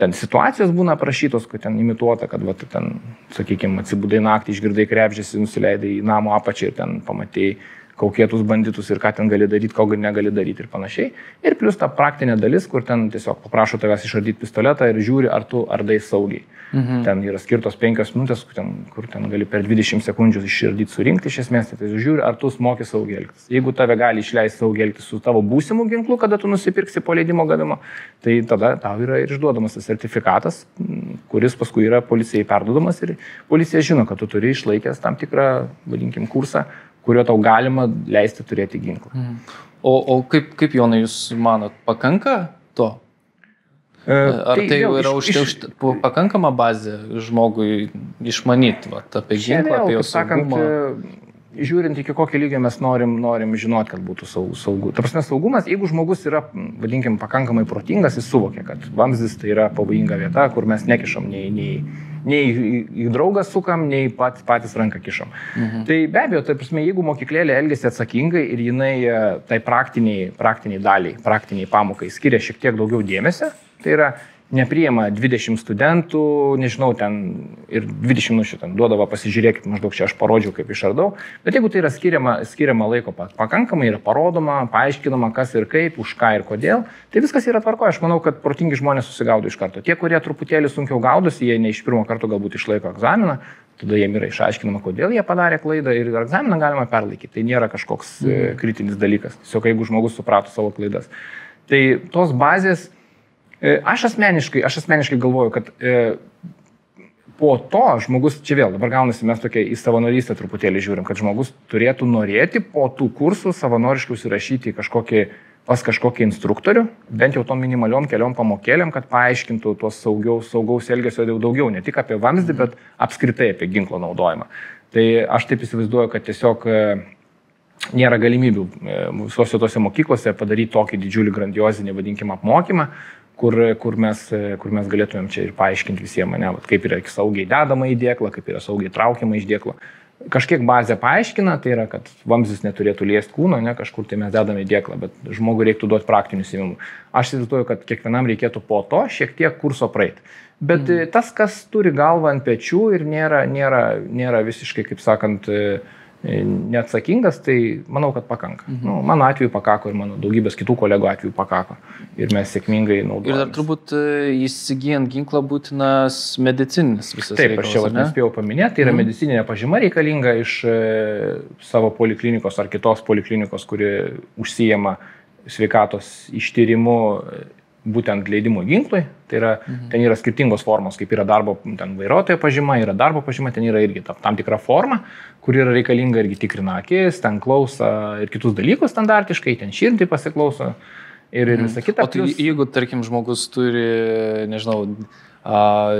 ten situacijos būna aprašytos, kad ten imituota, kad, va, ten, sakykime, atsibudai naktį, išgirdai krepžėsi, nusileidai į namo apačią ir ten pamatėjai kaukėtus banditus ir ką ten gali daryti, ko negali daryti ir panašiai. Ir plus ta praktinė dalis, kur ten tiesiog paprašo tavęs išardyti pistoletą ir žiūri, ar tu ardai saugiai. Mhm. Ten yra skirtos penkios minutės, kur ten, kur ten gali per 20 sekundžių išardyti, surinkti iš esmės, tai, žiūri, ar tu moki saugiai elgtis. Jeigu tave gali išleisti saugiai elgtis su tavo būsimu ginklu, kada tu nusipirksi po leidimo gavimo, tai tada tau yra ir išduodamas tas sertifikatas, kuris paskui yra policijai perduodamas ir policija žino, kad tu turi išlaikęs tam tikrą, vadinkim, kursą, kurio tau galima leisti turėti ginklą. Mhm. O, o kaip, kaip Jonai, jūs manot, pakanka to? E, Ar tai, tai jau yra iš, už, iš, pakankama bazė žmogui išmanyti va, apie ginklą, apie jo saugumą? Sakant, e, žiūrint iki kokio lygio mes norim, norim žinoti, kad būtų saugu. saugu. Ta prasme, saugumas, jeigu žmogus yra, vadinkim, pakankamai protingas, jis suvokia, kad vamzdis tai yra pavojinga vieta, kur mes nekišam nei, nei, nei į, į draugą sukam, nei pat, patys ranką kišam. Mhm. Tai be abejo, tai prasme, jeigu mokyklėlė elgesi atsakingai ir jinai e, tai praktiniai, praktiniai daliai, praktiniai pamokai skiria šiek tiek daugiau dėmesio, Tai yra nepriema 20 studentų, nežinau, ten ir 20 minučių ten duodavo, pasižiūrėkit, maždaug čia aš parodžiau, kaip išardau, bet jeigu tai yra skiriama, skiriama laiko pakankamai, yra parodoma, paaiškinama, kas ir kaip, už ką ir kodėl, tai viskas yra tvarko, aš manau, kad protingi žmonės susigaudo iš karto. Tie, kurie truputėlį sunkiau gaudosi, jie ne iš pirmo karto galbūt išlaiko egzaminą, tada jiem yra išaiškinama, kodėl jie padarė klaidą ir egzaminą galima perlaikyti. Tai nėra kažkoks mm. kritinis dalykas, tiesiog jeigu žmogus suprato savo klaidas. Tai tos bazės, E, aš asmeniškai, aš asmeniškai galvoju, kad e, po to žmogus, čia vėl dabar gaunasi mes tokia į savanorystę truputėlį žiūrim, kad žmogus turėtų norėti po tų kursų savanoriškai užsirašyti kažkokį, pas kažkokį instruktorių, bent jau tom minimaliom keliom pamokėlėm, kad paaiškintų tuos saugiaus, saugaus elgesio daugiau, ne tik apie vamzdį, bet apskritai apie ginklo naudojimą. Tai aš taip įsivaizduoju, kad tiesiog e, nėra galimybių visose tose mokyklose padaryti tokį didžiulį grandiozinį, vadinkime, apmokymą, kur, kur, mes, kur mes galėtumėm čia ir paaiškinti visiems mane, vat, kaip yra saugiai dedama į dėklą, kaip yra saugiai traukiama iš dėklo. Kažkiek bazę paaiškina, tai yra, kad vamzdis neturėtų liesti kūno, ne kažkur tai mes dedame į dėklą, bet žmogui reiktų duoti praktinius įmimų. Aš įsivaizduoju, kad kiekvienam reikėtų po to šiek tiek kurso praeiti. Bet mm. tas, kas turi galvą ant pečių ir nėra, nėra, nėra visiškai, kaip sakant, E, neatsakingas, tai manau, kad pakanka. Mhm. Nu, mano atveju pakako ir mano daugybės kitų kolegų atveju pakako. Ir mes sėkmingai naudojame. Ir dar turbūt e, įsigijant ginklą būtinas medicininis visas. Taip, reikalas, aš čia nespėjau paminėti, tai yra mhm. medicininė pažyma reikalinga iš e, savo poliklinikos ar kitos poliklinikos, kuri užsijama sveikatos ištyrimu būtent leidimų ginklui. Tai yra, mhm. ten yra skirtingos formos, kaip yra darbo, ten vairuotojo pažyma, yra darbo pažyma, ten yra irgi ta, tam tikra forma, kur yra reikalinga irgi tikrina akis, ten klausa ir kitus dalykus standartiškai, ten širdį pasiklauso ir, ir mhm. visa kita. O tai plus... jeigu, tarkim, žmogus turi, nežinau, a,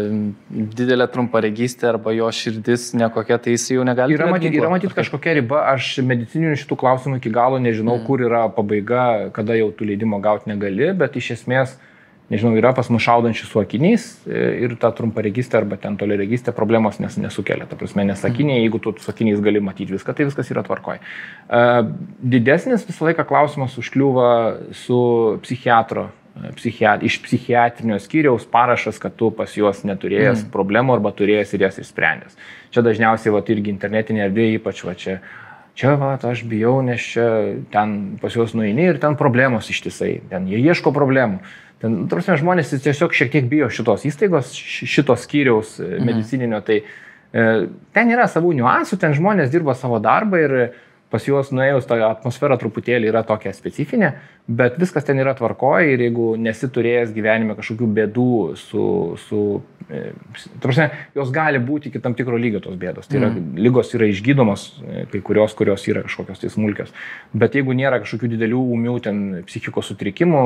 didelę trumparegystę arba jo širdis nekokia, tai jis jau negali. Yra matyti, yra matyti kažkokia riba, aš medicininių šitų klausimų iki galo nežinau, mm. kur yra pabaiga, kada jau tu leidimo gauti negali, bet iš esmės, nežinau, yra pas mus šaudančių su akiniais e, ir ta trumparegystė arba ten toleregystė problemos nes, nesukelia. Ta prasme, nes akiniai, mm. jeigu tu su akiniais gali matyti viską, tai viskas yra tvarkoj. Uh, didesnis visą laiką klausimas užkliūva su psichiatro psichiat, iš psichiatrinio skyriaus parašas, kad tu pas juos neturėjęs mm. problemų arba turėjęs ir jas išsprendęs. Čia dažniausiai va, irgi internetinė erdvė, ypač va čia. Čia, va, aš bijau, nes čia ten pas juos nueini ir ten problemos ištisai, ten jie ieško problemų. Ten, tarsi, žmonės tiesiog šiek tiek bijo šitos įstaigos, šitos skyriaus mm. medicininio, tai e, ten yra savų niuansų, ten žmonės dirba savo darbą ir pas juos nuėjus ta atmosfera truputėlį yra tokia specifinė, bet viskas ten yra tvarkoje ir jeigu nesiturėjęs gyvenime kažkokių bėdų su, su e, prasme, jos gali būti iki tam tikro lygio tos bėdos. Tai yra, mm. lygos yra išgydomos, e, kai kurios, kurios yra kažkokios tai smulkios. Bet jeigu nėra kažkokių didelių umių ten psichikos sutrikimų,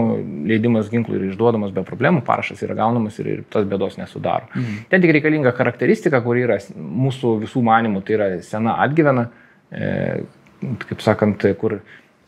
leidimas ginklų yra išduodamas be problemų, parašas yra gaunamas ir, ir tas bėdos nesudaro. Mm. Ten tik reikalinga charakteristika, kuri yra mūsų visų manimų, tai yra sena atgyvena. E, kaip sakant, kur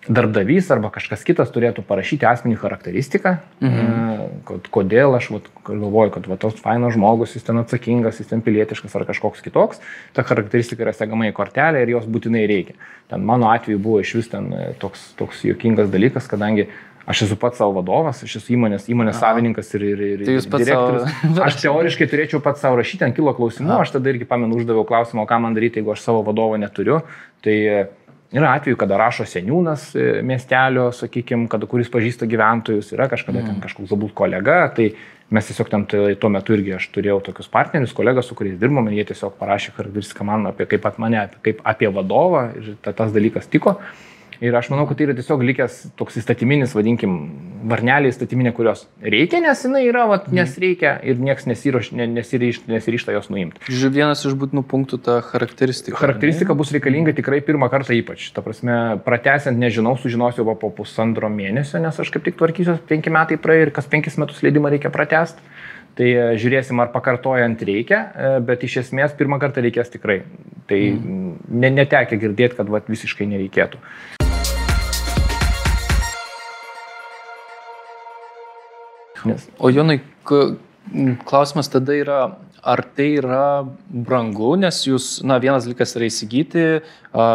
darbdavys arba kažkas kitas turėtų parašyti asmenį charakteristiką, mhm. kad, kodėl aš vat, galvoju, kad va, tos fainas žmogus, jis ten atsakingas, jis ten pilietiškas ar kažkoks kitoks, ta charakteristika yra segama į kortelę ir jos būtinai reikia. Ten mano atveju buvo iš vis ten e, toks, toks juokingas dalykas, kadangi Aš esu pats savo vadovas, aš esu įmonės, įmonės Aha. savininkas ir, ir, ir tai direktorius. Savo... Aš teoriškai turėčiau pats savo rašyti, ant kilo klausimų, Aha. aš tada irgi pamenu uždaviau klausimą, ką man daryti, jeigu aš savo vadovo neturiu. Tai Yra atveju, kada rašo seniūnas e, miestelio, sakykime, kuris pažįsta gyventojus, yra kažkada mm. ten kažkoks galbūt kolega, tai mes tiesiog tam tai, tuo metu irgi aš turėjau tokius partnerius, kolegas, su kuriais dirbome, jie tiesiog parašė charakteristiką man apie kaip pat mane, apie, kaip apie vadovą ir ta, tas dalykas tiko. Ir aš manau, kad tai yra tiesiog likęs toks įstatyminis, vadinkim, varnelė įstatyminė, kurios reikia, nes jinai yra, vat, mhm. nes reikia ir niekas nesiryšta, nesiryšta jos nuimti. Žiūrėjau, vienas iš būtinų punktų ta charakteristika. Charakteristika ne? bus reikalinga tikrai pirmą kartą ypač. Ta prasme, pratesiant, nežinau, sužinosiu va, po pusantro mėnesio, nes aš kaip tik tvarkysiu, penki metai praėjo ir kas penkis metus leidimą reikia pratesti. Tai e, žiūrėsim, ar pakartojant reikia, e, bet iš esmės pirmą kartą reikės tikrai. Tai mm. ne, netekia girdėti, kad vat, visiškai nereikėtų. Nes. O Jonai, klausimas tada yra, ar tai yra brangu, nes jūs, na, vienas dalykas yra įsigyti,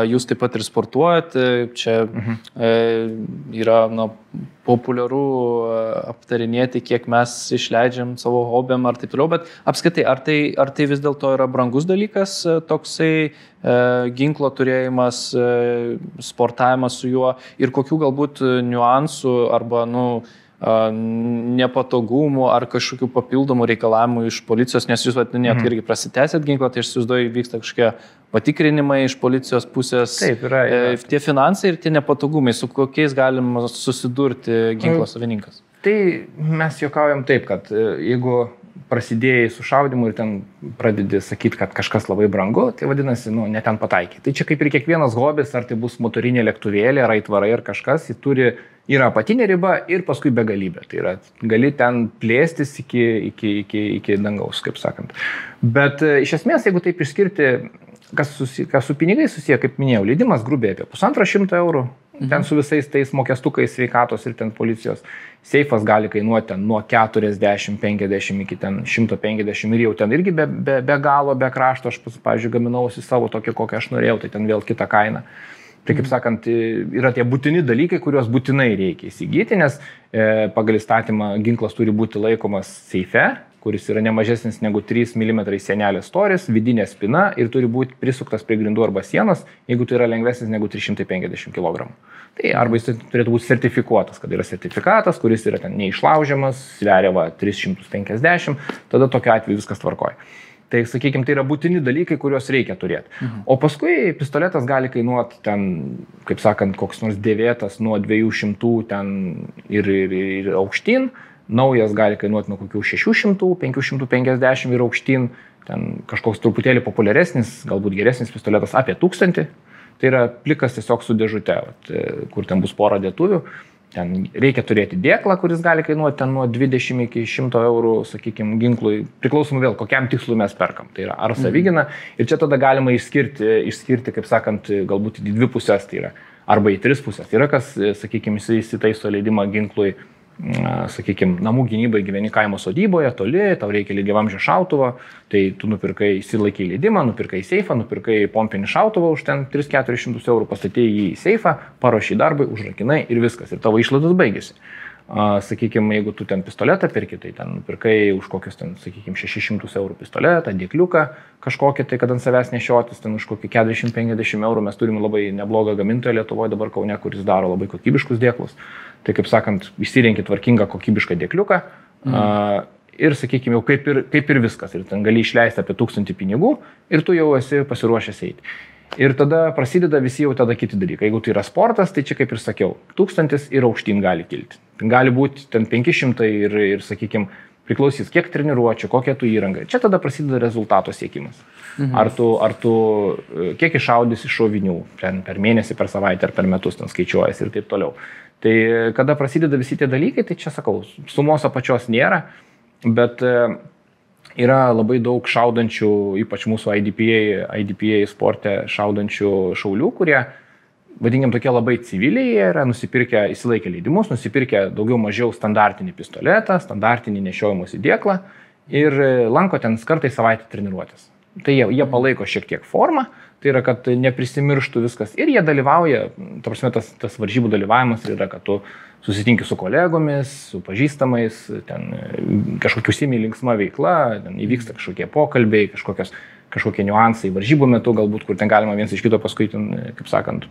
jūs taip pat ir sportuojate, čia mhm. E, yra, na, populiaru aptarinėti, kiek mes išleidžiam savo hobiam ar taip toliau, bet apskaitai, ar tai, ar tai vis dėlto yra brangus dalykas, e, toksai e, ginklo turėjimas, e, sportavimas su juo ir kokių galbūt niuansų arba, nu, nepatogumų ar kažkokių papildomų reikalavimų iš policijos, nes jūs vadinėt mhm. irgi prasitęsėt ginklą, tai aš įsivaizduoju, vyksta kažkokie patikrinimai iš policijos pusės. Taip, yra, yra. E, tie finansai ir tie nepatogumai, su kokiais galim susidurti ginklo savininkas. Tai mes juokaujam taip, kad e, jeigu prasidėjai su šaudimu ir ten pradedi sakyti, kad kažkas labai brangu, tai vadinasi, nu, neten pataikiai. Tai čia kaip ir kiekvienas hobis, ar tai bus motorinė lėktuvėlė, ar aitvarai, ar kažkas, jis turi, yra apatinė riba ir paskui begalybė. Tai yra, gali ten plėstis iki, iki, iki, iki dangaus, kaip sakant. Bet e, iš esmės, jeigu taip išskirti, kas, susi, kas su pinigai susiję, kaip minėjau, leidimas grubiai apie pusantro šimto eurų, mhm. ten su visais tais mokestukais sveikatos ir ten policijos seifas gali kainuoti ten nuo 40, 50 iki ten 150 ir jau ten irgi be, be, be galo, be krašto, aš, pavyzdžiui, gaminausi savo tokią, kokią aš norėjau, tai ten vėl kita kaina. Tai kaip mhm. sakant, yra tie būtini dalykai, kuriuos būtinai reikia įsigyti, nes e, pagal įstatymą ginklas turi būti laikomas seife, kuris yra nemažesnis negu 3 mm sienelės storis, vidinė spina ir turi būti prisuktas prie grindų arba sienos, jeigu tai yra lengvesnis negu 350 kg. Tai arba jis turėtų būti sertifikuotas, kad yra sertifikatas, kuris yra ten neišlaužiamas, sveria va 350, tada tokiu atveju viskas tvarkoja. Tai, sakykime, tai yra būtini dalykai, kuriuos reikia turėti. Mhm. O paskui pistoletas gali kainuoti ten, kaip sakant, koks nors dėvėtas nuo 200 ten ir, ir, ir aukštyn, naujas gali kainuoti nuo kokių 600, 550 ir aukštyn, ten kažkoks truputėlį populiaresnis, galbūt geresnis pistoletas apie 1000 Tai yra plikas tiesiog su dėžute, vat, e, kur ten bus pora dėtuvių. Ten reikia turėti dėklą, kuris gali kainuoti nuo 20 iki 100 eurų, sakykime, ginklui, priklausomai vėl, kokiam tikslui mes perkam. Tai yra ar mhm. savigina. Ir čia tada galima išskirti, išskirti kaip sakant, galbūt į dvi pusės, tai yra arba į tris pusės. Yra kas, e, sakykime, įsitaiso leidimą ginklui sakykime, namų gynybai gyveni kaimo sodyboje, toli, tau reikia lygiavamžio šautuvo, tai tu nupirkai, įsilaikai leidimą, nupirkai seifą, nupirkai pompinį šautuvą už ten 3-400 eurų, pastatėjai jį į seifą, paruošai darbui, užrakinai ir viskas, ir tavo išlaidos baigėsi. Sakykime, jeigu tu ten pistoletą pirki, tai ten pirkai už kokius ten, sakykime, 600 eurų pistoletą, dėkliuką kažkokį, tai kad ant savęs nešiotis, ten už kokį 40-50 eurų mes turim labai neblogą gamintoją Lietuvoje dabar Kaune, kuris daro labai kokybiškus dėklus. Tai kaip sakant, įsirenki tvarkingą kokybišką dėkliuką. Mm. Ir, sakykime, jau kaip ir, kaip ir viskas. Ir ten gali išleisti apie tūkstantį pinigų ir tu jau esi pasiruošęs eiti. Ir tada prasideda visi jau tada kiti dalykai. Jeigu tai yra sportas, tai čia kaip ir sakiau, tūkstantis ir aukštyn gali kilti. Gali būti ten 500 ir, ir sakykime, priklausys, kiek treniruočių, kokia tu įranga. Čia tada prasideda rezultato siekimas. Mhm. Ar tu, ar tu kiek išaudys iš šovinių, ten per mėnesį, per savaitę ar per metus ten skaičiuojas ir taip toliau. Tai kada prasideda visi tie dalykai, tai čia sakau, sumos apačios nėra, bet e, yra labai daug šaudančių, ypač mūsų IDPA, IDPA sporte šaudančių šaulių, kurie, vadinkim, tokie labai civiliai, jie yra nusipirkę, įsilaikę leidimus, nusipirkę daugiau mažiau standartinį pistoletą, standartinį nešiojimus į dėklą ir lanko ten kartais savaitę treniruotės. Tai jie, jie palaiko šiek tiek formą, Tai yra, kad neprisimirštų viskas. Ir jie dalyvauja, ta prasme, tas, tas varžybų dalyvavimas yra, kad tu susitinki su kolegomis, su pažįstamais, ten kažkokiu simiai linksma veikla, įvyksta kažkokie pokalbiai, kažkokios, kažkokie niuansai varžybų metu, galbūt, kur ten galima vienas iš kito paskui, ten, kaip sakant,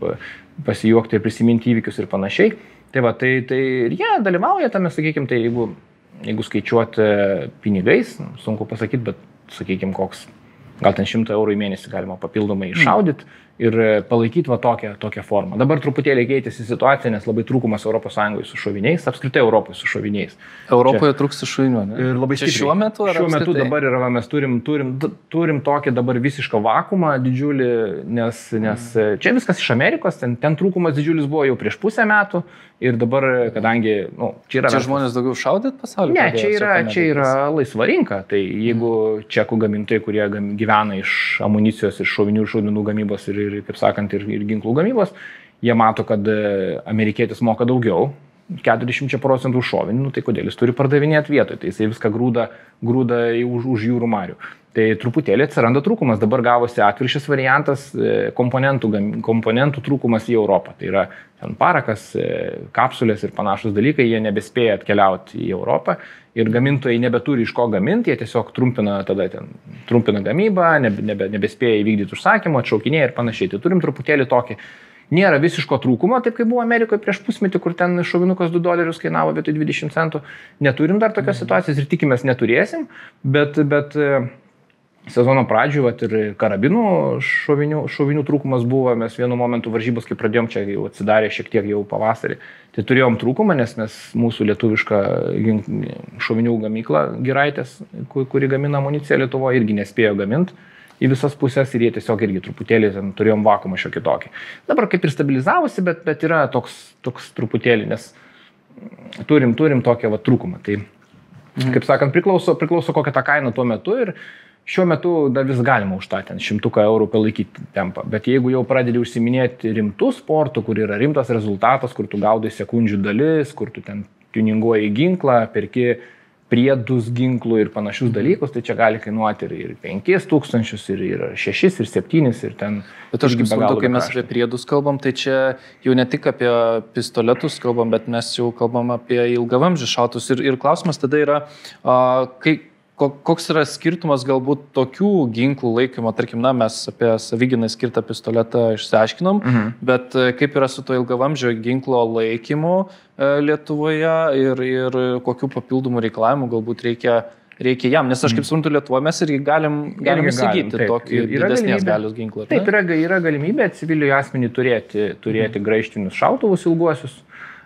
pasijuokti ir prisiminti įvykius ir panašiai. Tai va, tai, tai ir jie dalyvauja tame, sakykime, tai jeigu, jeigu skaičiuoti pinigais, sunku pasakyti, bet, sakykime, koks, gal ten 100 eurų į mėnesį galima papildomai iššaudyti. Ir e, palaikyti va tokią, tokią formą. Dabar truputėlį keitėsi situacija, nes labai trūkumas ES su šoviniais, apskritai Europoje su šoviniais. Europoje trūksta šovinių, ne? Ir labai stipriai. Šiuo metu, šiuo metu apskritai? dabar yra, mes turim, turim, turim tokį dabar visišką vakumą didžiulį, nes, nes mm. čia viskas iš Amerikos, ten, ten trūkumas didžiulis buvo jau prieš pusę metų ir dabar, kadangi, na, nu, čia yra... Čia žmonės daugiau šaudyt pasaulyje? Ne, čia yra, čia yra laisva rinka, tai jeigu mm. čekų gamintojai, kurie gyvena iš amunicijos, iš šovinių ir šaudmenų gamybos ir ir, kaip sakant, ir, ir ginklų gamybos, jie mato, kad e, amerikietis moka daugiau, 40 procentų šovinį, nu, tai kodėl jis turi pardavinėti vietoj, tai jisai viską grūda, grūda už, už jūrų marių. Tai truputėlį atsiranda trūkumas, dabar gavosi atviršis variantas e, komponentų, komponentų trūkumas į Europą. Tai yra ten parakas, e, kapsulės ir panašus dalykai, jie nebespėja atkeliauti į Europą ir gamintojai nebeturi iš ko gaminti, jie tiesiog trumpina tada ten, trumpina gamybą, nebe, nebe, nebespėja įvykdyti užsakymą, atšaukinėja ir panašiai. Tai turim truputėlį tokį, nėra visiško trūkumo, taip kaip buvo Amerikoje prieš pusmetį, kur ten šovinukas 2 dolerius kainavo vietoj 20 centų. Neturim dar tokios mhm. situacijos ir tikimės neturėsim, bet, bet sezono pradžioje vat, ir karabinų šovinių, šovinių trūkumas buvo, mes vienu momentu varžybos, kai pradėjom, čia jau atsidarė šiek tiek jau pavasarį, tai turėjom trūkumą, nes mes mūsų lietuvišką šovinių gamyklą Giraitės, kuri gamina amuniciją Lietuvoje, irgi nespėjo gaminti į visas pusės ir jie tiesiog irgi truputėlį ten turėjom vakumą šiokį tokį. Dabar kaip ir stabilizavosi, bet, bet yra toks, toks truputėlį, nes turim, turim tokią va trūkumą. Tai, kaip sakant, priklauso, priklauso kokia ta kaina tuo metu ir Šiuo metu dar vis galima už tą ten šimtuką eurų palaikyti tempą, bet jeigu jau pradedi užsiminėti rimtų sportų, kur yra rimtas rezultatas, kur tu gaudai sekundžių dalis, kur tu ten tuninguoji ginklą, perki priedus ginklų ir panašius dalykus, tai čia gali kainuoti ir, ir 5 tūkstančius, ir, ir 6, ir 7, ir ten. Bet aš kaip suprantu, kai mes apie priedus kalbam, tai čia jau ne tik apie pistoletus kalbam, bet mes jau kalbam apie ilgavamžių šautus. Ir, ir klausimas tada yra, a, kai, koks yra skirtumas galbūt tokių ginklų laikymo, tarkim, na, mes apie savyginai skirtą pistoletą išsiaiškinom, mhm. bet e, kaip yra su to ilgavamžio ginklo laikymu e, Lietuvoje ir, ir kokių papildomų reikalavimų galbūt reikia, reikia jam, nes aš kaip mhm. suprantu, Lietuvoje mes irgi galim, galim irgi įsigyti galim, tokį didesnės galios ginklą. Taip, yra, yra galimybė civiliui asmenį turėti, turėti mhm. graištinius šautuvus ilguosius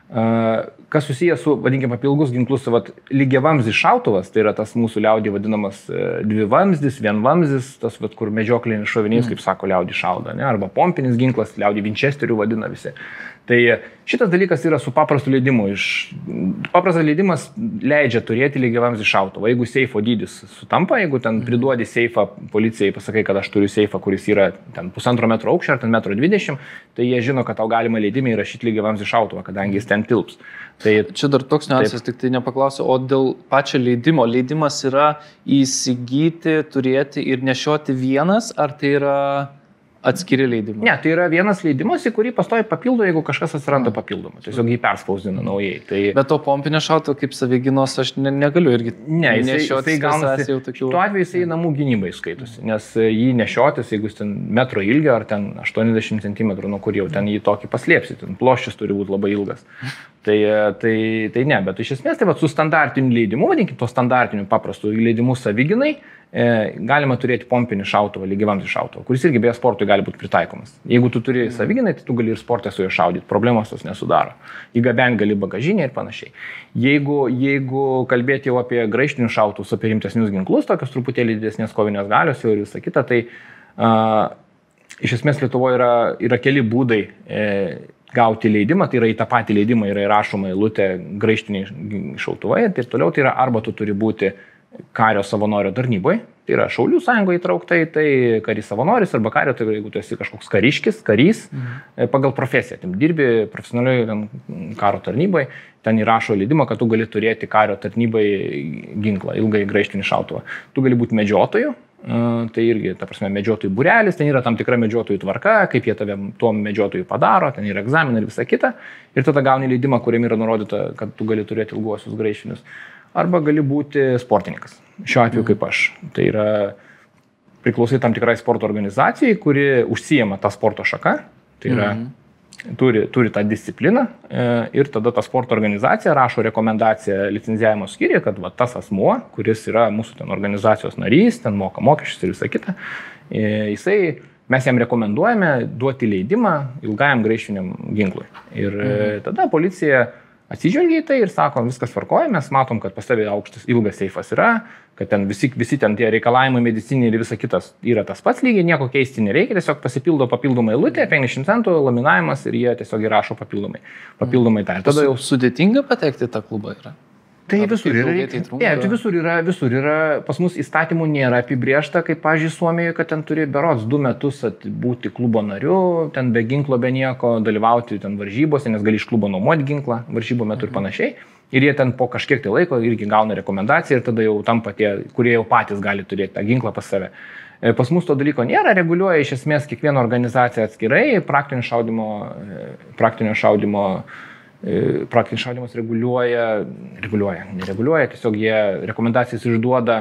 Kas susijęs su, vadinkime, papilgus ginklus, vat, lygiavamzdis šautuvas, tai yra tas mūsų liaudį vadinamas e, dvivamzdis, vienvamzdis, tas, vat, kur medžioklinis šovinys, mm. kaip sako, liaudį šaudo, ne? arba pompinis ginklas, liaudį Winchesterių vadina visi. Tai šitas dalykas yra su paprastu leidimu. Iš, paprastas leidimas leidžia turėti lygiavamzdį šautuvą. Jeigu seifo dydis sutampa, jeigu ten priduodi seifą policijai, pasakai, kad aš turiu seifą, kuris yra ten pusantro metro aukščio ar ten metro dvidešimt, tai jie žino, kad tau galima leidimai įrašyti lygiavamzdį šautuvą, kadangi jis ten tilps. Tai čia dar toks niuansas, tik tai nepaklausiu, o dėl pačio leidimo. Leidimas yra įsigyti, turėti ir nešioti vienas, ar tai yra atskiri leidimai. Ne, tai yra vienas leidimas, į kurį pastoji papildo, jeigu kažkas atsiranda papildomai. Tiesiog jį perspausdina naujai. Tai... Bet to pompinio šauto kaip savigynos aš ne, negaliu irgi ne, nešioti. Tai gaunasi jau tokių. Tuo atveju jisai namų gynybai skaitosi, nes jį nešiotis, jeigu jis ten metro ilgio ar ten 80 cm, nuo kur jau ten jį tokį paslėpsi, ten ploščius turi būti labai ilgas. Tai, tai, tai ne, bet iš esmės tai va, su standartiniu leidimu, vadinkime to standartiniu paprastu leidimu saviginai, e, galima turėti pompinį šautuvą, lygiavamzdį šautuvą, kuris irgi beje sportui gali būti pritaikomas. Jeigu tu turi saviginai, tai tu gali ir sportą su juo šaudyti, problemos tos nesudaro. Įgabent gali bagažinę ir panašiai. Jeigu, jeigu kalbėti jau apie graištinius šautuvus, apie rimtesnius ginklus, tokios truputėlį didesnės kovinės galios ir visa kita, tai uh, iš esmės Lietuvoje yra, yra keli būdai. E, gauti leidimą, tai yra į tą patį leidimą yra įrašoma eilutė graištiniai šautuvai ir taip toliau, tai yra arba tu turi būti kario savanorio tarnyboje, tai yra Šaulių sąjungoje įtrauktai, tai karys savanoris arba kario, tai jeigu tu esi kažkoks kariškis, karys, mhm. pagal profesiją, tam dirbi profesionaliai karo tarnyboje, ten įrašo leidimą, kad tu gali turėti kario tarnybai ginklą, ilgai graištinį šautuvą. Tu gali būti medžiotoju, Tai irgi, ta prasme, medžiotojų burelis, ten yra tam tikra medžiotojų tvarka, kaip jie tave tuo medžiotojų padaro, ten yra egzaminai ir visa kita. Ir tada gauni leidimą, kuriam yra nurodyta, kad tu gali turėti ilguosius greišinius. Arba gali būti sportininkas. Šiuo atveju kaip aš. Tai yra priklausai tam tikrai sporto organizacijai, kuri užsijama tą sporto šaką. Tai yra mhm turi, turi tą discipliną e, ir tada ta sporto organizacija rašo rekomendaciją licenzijavimo skyriui, kad va, tas asmuo, kuris yra mūsų ten organizacijos narys, ten moka mokesčius ir visą kitą, e, jisai, mes jam rekomenduojame duoti leidimą ilgajam greišiniam ginklui. Ir e, mhm. tada policija atsižvelgia į tai ir sako, viskas tvarkoja, mes matom, kad pas tavį aukštas ilgas seifas yra, kad ten visi, visi ten tie reikalavimai mediciniai ir visa kitas yra tas pats lygiai, nieko keisti nereikia, tiesiog pasipildo papildomai eilutė, 50 centų laminavimas ir jie tiesiog įrašo papildomai. Papildomai tą. Tada jau sudėtinga patekti tą klubą yra. Tai Ar visur yra. Tai, ne, tai visur yra, visur yra, pas mus įstatymų nėra apibriešta, kaip, pažiūrėjau, Suomijoje, kad ten turi berots du metus būti klubo nariu, ten be ginklo, be nieko, dalyvauti ten varžybose, nes gali iš klubo nuomoti ginklą varžybų metu mhm. ir panašiai. Ir jie ten po kažkiek tai laiko irgi gauna rekomendaciją ir tada jau tampa tie, kurie jau patys gali turėti tą ginklą pas save. E, pas mus to dalyko nėra, reguliuoja iš esmės kiekviena organizacija atskirai, praktinio šaudimo, e, praktinio šaudimo E, praktinis šaudimas reguliuoja, reguliuoja, nereguliuoja, tiesiog jie rekomendacijas išduoda,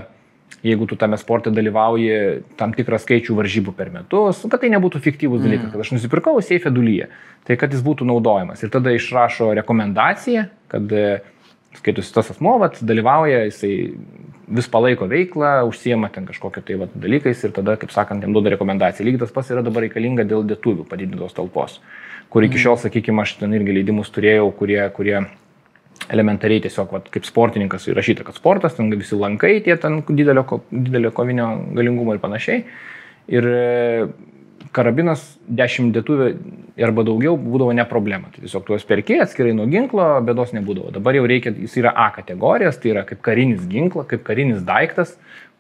jeigu tu tame sporte dalyvauji tam tikrą skaičių varžybų per metus, kad tai nebūtų fiktyvus mm. dalykas, kad aš nusipirkau seifę dulyje, tai kad jis būtų naudojamas. Ir tada išrašo rekomendaciją, kad skaitosi tas asmo, vat, dalyvauja, jisai vis palaiko veiklą, užsiema ten kažkokio tai vat, dalykais ir tada, kaip sakant, jam duoda rekomendaciją. Lygiai tas pats yra dabar reikalinga dėl dėtuvių padidintos talpos. Kur iki šiol, sakykime, aš ten irgi leidimus turėjau, kurie, kurie elementariai tiesiog, vat, kaip sportininkas įrašyta, kad sportas, ten visi lankai, tie ten didelio, didelio kovinio galingumo ir panašiai. Ir karabinas 10 dėtuvė arba daugiau būdavo ne problema. Tai tiesiog tuos perki atskirai nuo ginklo, bėdos nebūdavo. Dabar jau reikia, jis yra A kategorijos, tai yra kaip karinis ginklas, kaip karinis daiktas,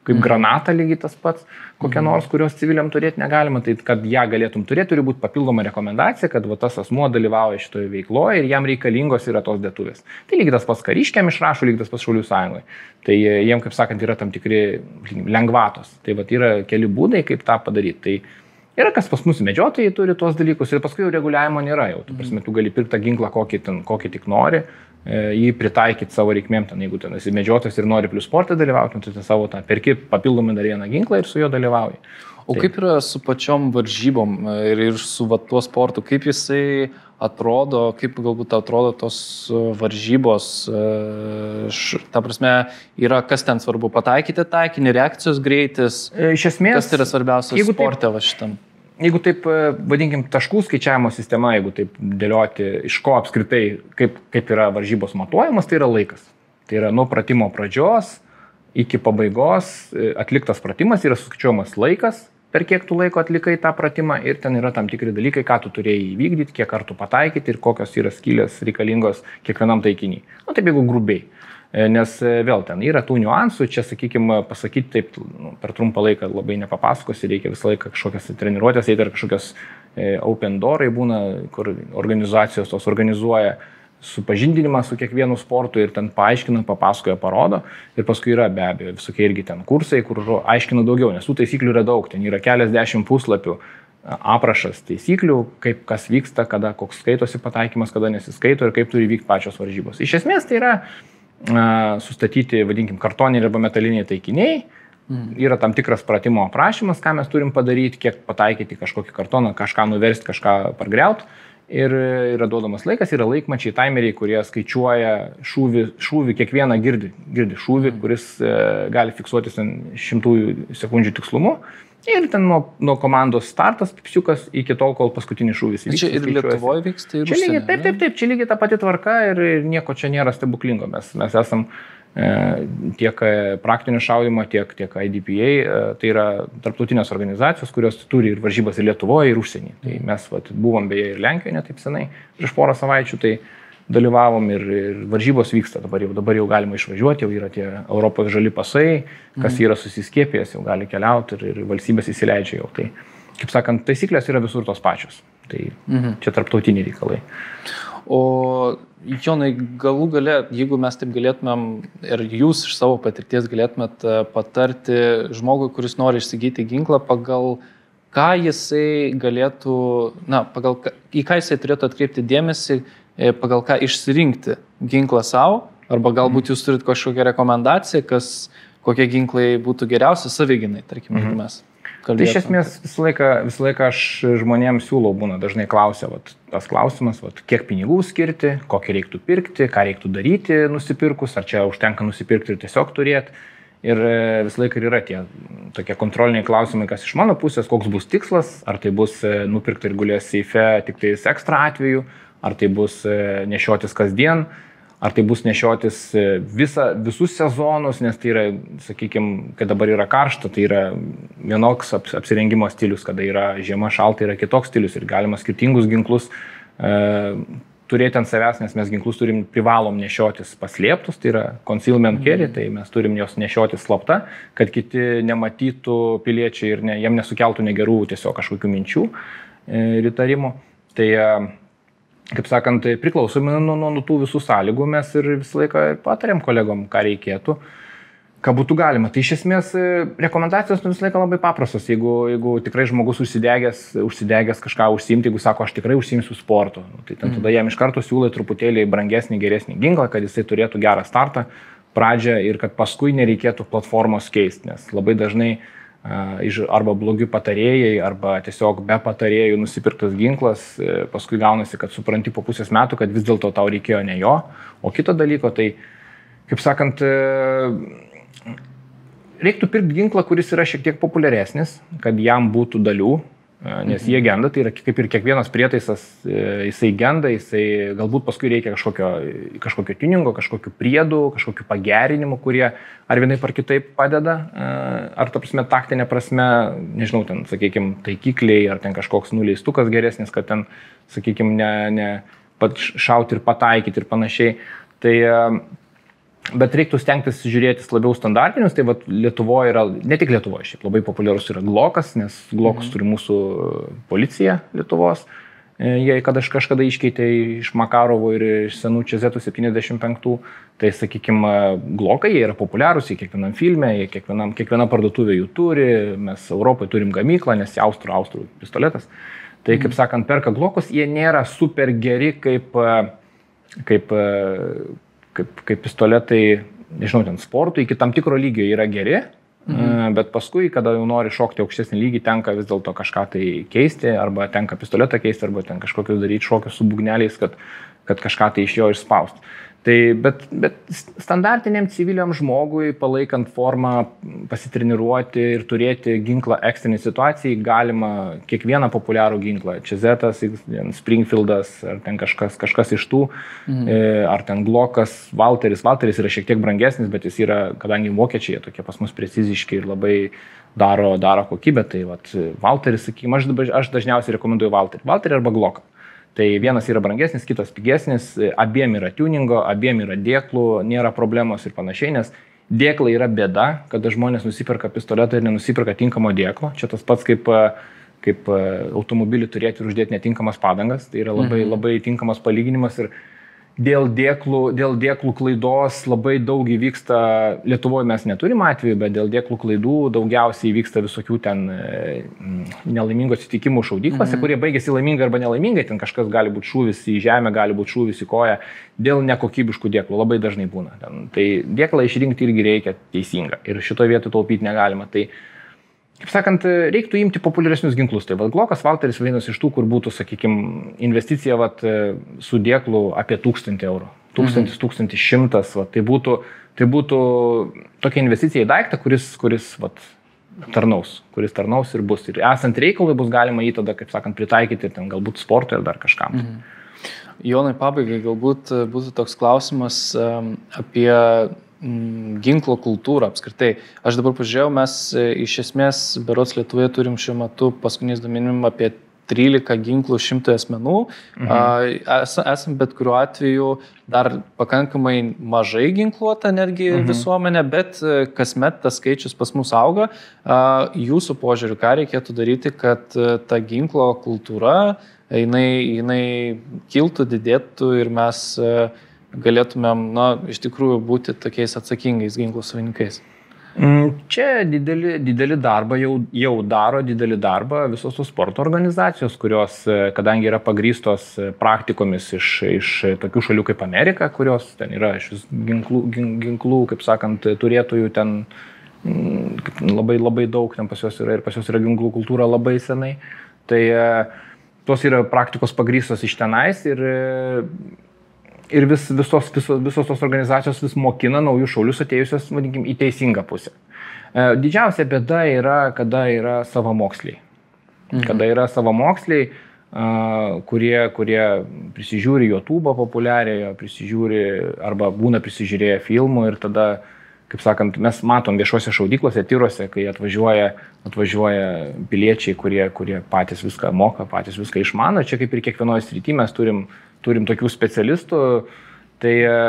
kaip mhm. granata lygiai tas pats, kokia mhm. nors, kurios civiliam turėti negalima, tai kad ją galėtum turėti, turi būti papildoma rekomendacija, kad va, tas asmuo dalyvauja šitoje veikloje ir jam reikalingos yra tos dėtuvės. Tai lygiai tas pats kariškiam išrašo, lygiai tas pats šaulių sąjungoje. Tai e, jiem, kaip sakant, yra tam tikri lengvatos. Tai va, yra keli būdai, kaip tą padaryti. Tai Yra kas pas mus medžiotojai turi tuos dalykus ir paskui jau reguliavimo nėra jau. Tu, prasme, tu gali pirkti tą ginklą, kokį, ten, kokį tik nori, E, jį pritaikyti savo reikmėm, ten, jeigu ten esi medžiotojas ir nori plus sportą dalyvauti, nu, tai savo tą perki papildomai dar vieną ginklą ir su juo dalyvauji. O Taip. kaip yra su pačiom varžybom e, ir, ir su va, tuo sportu, kaip jisai atrodo, kaip galbūt atrodo tos e, varžybos, š, ta prasme, yra kas ten svarbu, pataikyti taikinį, reakcijos greitis. Iš esmės, kas tai yra svarbiausia sporte va šitam? jeigu taip, e, vadinkim, taškų skaičiavimo sistema, jeigu taip dėlioti, iš ko apskritai, kaip, kaip yra varžybos matuojamas, tai yra laikas. Tai yra nuo pratimo pradžios iki pabaigos e, atliktas pratimas yra suskaičiuojamas laikas, per kiek tu laiko atlikai tą pratimą ir ten yra tam tikri dalykai, ką tu turėjai įvykdyti, kiek kartų pataikyti ir kokios yra skylės reikalingos kiekvienam taikiniui. Na nu, taip jeigu grubiai. E, nes e, vėl ten yra tų niuansų, čia, sakykime, pasakyti taip nu, per trumpą laiką labai nepapasakosi, reikia visą laiką kažkokias treniruotės, eiti ar kažkokios e, open doorai būna, kur organizacijos tos organizuoja supažindinimą su kiekvienu sportu ir ten paaiškina, papasakoja, parodo. Ir paskui yra be abejo visokie irgi ten kursai, kur aiškina daugiau, nes tų taisyklių yra daug, ten yra keliasdešimt puslapių aprašas taisyklių, kaip kas vyksta, kada koks skaitosi pataikymas, kada nesiskaito ir kaip turi vykti pačios varžybos. Iš esmės tai yra sustatyti, vadinkim, kartoniniai arba metaliniai taikiniai. Mm. Yra tam tikras pratimo aprašymas, ką mes turim padaryti, kiek pataikyti kažkokį kartoną, kažką nuversti, kažką pargriauti. Ir yra duodamas laikas, yra laikmačiai, timeriai, kurie skaičiuoja šūvį, šūvį kiekvieną girdi, girdi šūvį, mm. kuris e, gali fiksuotis šimtųjų sekundžių tikslumu. Ir ten nuo, nuo komandos startas, pipsiukas, iki tol, kol paskutinis šūvis įvyks. Čia ir Lietuvoje vyksta ir čia lygiai, taip, taip, taip, čia lygiai ta pati tvarka ir, ir nieko čia nėra stebuklingo. Mes, mes esam e, tiek praktinio šaudimo, tiek, tiek IDPA, e, tai yra tarptautinės organizacijos, kurios turi ir varžybas ir Lietuvoje, ir užsienį. Tai mes vat, buvom beje ir Lenkijoje netaip senai, prieš porą savaičių. Tai, dalyvavom ir, ir varžybos vyksta, dabar jau, dabar jau galima išvažiuoti, jau yra tie Europos žali pasai, kas mhm. yra susiskėpėjęs, jau gali keliauti ir, ir valstybės įsileidžia jau. Tai, kaip sakant, taisyklės yra visur tos pačios. Tai mhm. čia tarptautiniai reikalai. O Jonai, galų gale, jeigu mes taip galėtumėm ir jūs iš savo patirties galėtumėt e, patarti žmogui, kuris nori įsigyti ginklą, pagal ką jisai galėtų, na, pagal į ką jisai turėtų atkreipti dėmesį, E, pagal ką išsirinkti ginklą savo, arba galbūt jūs turit kažkokią rekomendaciją, kas, kokie ginklai būtų geriausi savyginai, tarkim, mm -hmm. mes. Kalbėti. Tai iš esmės visą laiką, visą laiką aš žmonėms siūlau, būna dažnai klausia, vat, tas klausimas, vat, kiek pinigų skirti, kokį reiktų pirkti, ką reiktų daryti nusipirkus, ar čia užtenka nusipirkti ir tiesiog turėti. Ir e, visą laiką yra tie tokie kontroliniai klausimai, kas iš mano pusės, koks bus tikslas, ar tai bus e, nupirkti ir gulės seife tik tais ekstra atveju, ar tai bus e, nešiotis kasdien, ar tai bus nešiotis visa, visus sezonus, nes tai yra, sakykime, kai dabar yra karšta, tai yra vienoks apsirengimo stilius, kada yra žiema šalta, yra kitoks stilius ir galima skirtingus ginklus turėti ant savęs, nes mes ginklus turim privalom nešiotis paslėptus, tai yra concealment carry, tai mes turim juos nešiotis slapta, kad kiti nematytų piliečiai ir ne, jiem nesukeltų negerų tiesiog kažkokių minčių ir e, įtarimų. Tai, e, kaip sakant, tai priklausomai nuo, nuo, nuo tų visų sąlygų mes ir visą laiką patariam kolegom, ką reikėtų. Ką būtų galima. Tai iš esmės e, rekomendacijos nu, visą laiką labai paprastos. Jeigu, jeigu tikrai žmogus užsidegęs, užsidegęs kažką užsimti, jeigu sako, aš tikrai užsimsiu sportu, nu, tai mm. tada jam iš karto siūlai truputėlį brangesnį, geresnį ginklą, kad jisai turėtų gerą startą pradžią ir kad paskui nereikėtų platformos keisti, nes labai dažnai arba blogi patarėjai, arba tiesiog be patarėjų nusipirktas ginklas, uh, paskui gaunasi, kad supranti po pusės metų, kad vis dėlto tau reikėjo ne jo, o kito dalyko, tai, kaip sakant, uh, reiktų pirkti ginklą, kuris yra šiek tiek populiaresnis, kad jam būtų dalių, e, nes mhm. jie genda, tai yra kaip ir kiekvienas prietaisas, e, jisai genda, jisai galbūt paskui reikia kažkokio, kažkokio tuningo, kažkokių priedų, kažkokių pagerinimų, kurie ar vienaip ar kitaip padeda, e, ar ta prasme taktinė prasme, nežinau, ten, sakykime, taikikliai, ar ten kažkoks nuleistukas geresnis, kad ten, sakykime, ne, ne pat šauti ir pataikyti ir panašiai. Tai Bet reiktų stengtis žiūrėtis labiau standartinius, tai vat, Lietuvoje yra, ne tik Lietuvoje, šiaip labai populiarus yra Glokas, nes Glokus mhm. turi mūsų policija Lietuvos. E, jie kada aš kažkada iškeitė iš Makarovo ir iš senų Čezetų 75, tai sakykime, Glokai jie yra populiarūs, jie kiekvienam filme, jie kiekvienam, kiekviena parduotuvė jų turi, mes Europoje turim gamyklą, nes jie austrų, austrų pistoletas. Tai, kaip mhm. sakant, perka Glokus, jie nėra super geri kaip, kaip kaip, kaip pistoletai, nežinau, ten sportui iki tam tikro lygio yra geri, mhm. bet paskui, kada jau nori šokti aukštesnį lygį, tenka vis dėlto kažką tai keisti, arba tenka pistoletą keisti, arba ten kažkokius daryti šokius su bugneliais, kad, kad kažką tai iš jo išspausti. Tai, bet, bet standartiniam civiliam žmogui, palaikant formą, pasitreniruoti ir turėti ginklą ekstriniai situacijai, galima kiekvieną populiarų ginklą. Čezetas, Springfieldas, ar ten kažkas, kažkas iš tų, mhm. E, ar ten Glokas, Walteris. Walteris yra šiek tiek brangesnis, bet jis yra, kadangi vokiečiai tokie pas mus preciziški ir labai daro, daro kokybę, tai vat, Walteris, sakykime, aš, aš dažniausiai rekomenduoju Walterį. Walterį arba Gloką. Tai vienas yra brangesnis, kitas pigesnis, abiem yra tuningo, abiem yra dėklų, nėra problemos ir panašiai, nes dėklai yra bėda, kada žmonės nusiperka pistoletą ir nenusipirka tinkamo dėklo. Čia tas pats kaip, kaip automobilį turėti ir uždėti netinkamas padangas. Tai yra labai, mhm. labai tinkamas palyginimas ir dėl dėklų, dėl dėklų klaidos labai daug įvyksta, Lietuvoje mes neturim atveju, bet dėl dėklų klaidų daugiausiai įvyksta visokių ten e, nelaimingų atsitikimų šaudyklose, mhm. kurie baigėsi laimingai arba nelaimingai, ten kažkas gali būti šūvis į žemę, gali būti šūvis į koją, dėl nekokybiškų dėklų labai dažnai būna. Ten, tai dėklą išrinkti irgi reikia teisinga ir šitoje vietoje taupyti negalima. Tai, kaip sakant, reiktų imti populiaresnius ginklus. Tai Glokas Valteris vienas iš tų, kur būtų, sakykime, investicija vat, su dėklu apie 1000 eurų. 1000, mhm. 1100, vat, tai, būtų, tai būtų tokia investicija į daiktą, kuris, kuris vat, tarnaus, kuris tarnaus ir bus. Ir esant reikalui bus galima jį tada, kaip sakant, pritaikyti ten galbūt sportui ar dar kažkam. Mhm. Jonai, pabaigai galbūt būtų toks klausimas apie ginklo kultūrą apskritai. Aš dabar pažiūrėjau, mes e, iš esmės Berots Lietuvoje turim šiuo metu paskutiniais duomenim apie 13 ginklų šimtų asmenų. Mhm. Esam bet kuriuo atveju dar pakankamai mažai ginkluota netgi mhm. visuomenė, bet e, kasmet tas skaičius pas mus auga. Jūsų požiūriu, ką reikėtų daryti, kad e, ta ginklo kultūra jinai, jinai kiltų, didėtų ir mes uh, galėtumėm, na, iš tikrųjų būti tokiais atsakingais ginklų savininkais? Mm, čia didelį, didelį darbą jau, jau daro didelį darbą visos tos sporto organizacijos, kurios, e, kadangi yra pagrystos e, praktikomis iš, iš tokių šalių kaip Amerika, kurios ten yra iš ginklų, ginklų kaip sakant, turėtojų ten mm, labai labai daug ten pas juos yra ir pas juos yra ginklų kultūra labai senai. Tai e, tos yra praktikos pagrystos iš tenais ir, ir vis, visos, visos, visos tos organizacijos vis mokina naujus šaulius atėjusios, vadinkim, į teisingą pusę. E, didžiausia bėda yra, kada yra savamoksliai. Mhm. Kada yra savamoksliai, kurie, kurie prisižiūri YouTube populiariojo, prisižiūri arba būna prisižiūrėję filmų ir tada kaip sakant, mes matom viešuose šaudyklose, tyruose, kai atvažiuoja, atvažiuoja piliečiai, kurie, kurie patys viską moka, patys viską išmano. Čia kaip ir kiekvienoje srityje mes turim, turim tokių specialistų. Tai e,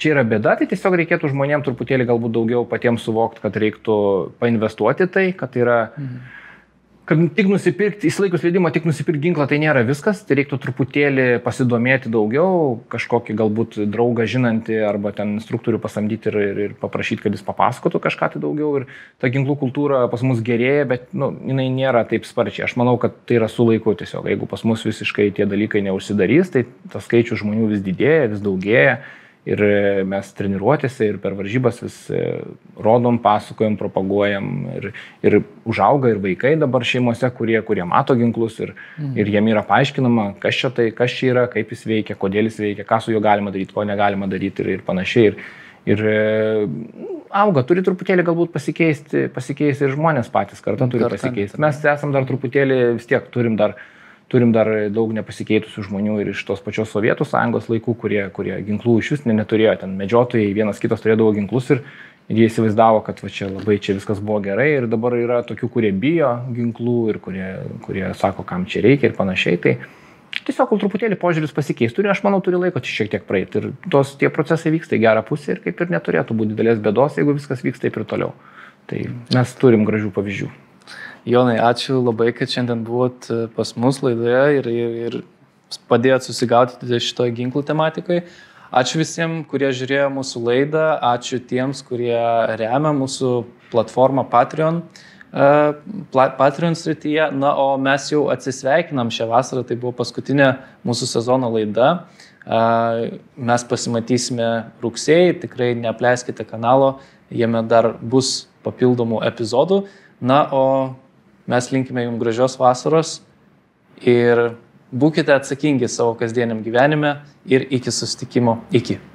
čia yra bėda, tai tiesiog reikėtų žmonėms truputėlį galbūt daugiau patiems suvokti, kad reiktų painvestuoti tai, kad tai yra... Mhm kad tik nusipirkti, įsilaikus leidimą, tik nusipirkti ginklą tai nėra viskas, tai reiktų truputėlį pasidomėti daugiau, kažkokį galbūt draugą žinantį arba ten instruktorių pasamdyti ir, ir, ir paprašyti, kad jis papasakotų kažką tai daugiau. Ir ta ginklų kultūra pas mus gerėja, bet nu, jinai nėra taip sparčiai. Aš manau, kad tai yra su laiku tiesiog. Jeigu pas mus visiškai tie dalykai neužsidarys, tai tas skaičius žmonių vis didėja, vis daugėja ir e, mes treniruotėse ir per varžybas vis e, rodom, pasakojam, propaguojam ir, ir užauga ir vaikai dabar šeimose, kurie, kurie mato ginklus ir, mm. ir jiem yra paaiškinama, kas čia tai, kas čia yra, kaip jis veikia, kodėl jis veikia, ką su juo galima daryti, ko negalima daryti ir, ir panašiai. Ir, ir e, auga, turi truputėlį galbūt pasikeisti, pasikeisti ir žmonės patys kartu turi pasikeisti. Mes esam dar truputėlį, vis tiek turim dar turim dar daug nepasikeitusių žmonių ir iš tos pačios Sovietų sąjungos laikų, kurie, kurie ginklų iš vis neturėjo, ten medžiotojai vienas kitas turėdavo ginklus ir, ir jie įsivaizdavo, kad va, čia labai čia viskas buvo gerai ir dabar yra tokių, kurie bijo ginklų ir kurie, kurie sako, kam čia reikia ir panašiai. Tai tiesiog truputėlį požiūris pasikeis, turi, aš manau, turi laiko šiek tiek praeiti ir tos tie procesai vyksta į gerą pusę ir kaip ir neturėtų būti didelės bėdos, jeigu viskas vyksta taip ir toliau. Tai mes turim gražių pavyzdžių. Jonai, ačiū labai, kad šiandien buvot e, pas mus laidoje ir, ir, ir padėjot susigauti šitoje ginklų tematikoje. Ačiū visiems, kurie žiūrėjo mūsų laidą, ačiū tiems, kurie remia mūsų platformą Patreon. Uh, Patreon srityje. Na, o mes jau atsisveikinam šią vasarą, tai buvo paskutinė mūsų sezono laida. Uh, mes pasimatysime rugsėjai, tikrai neapleiskite kanalo, jame dar bus papildomų epizodų. Na, o Mes linkime jums gražios vasaros ir būkite atsakingi savo kasdieniam gyvenime ir iki sustikimo. Iki.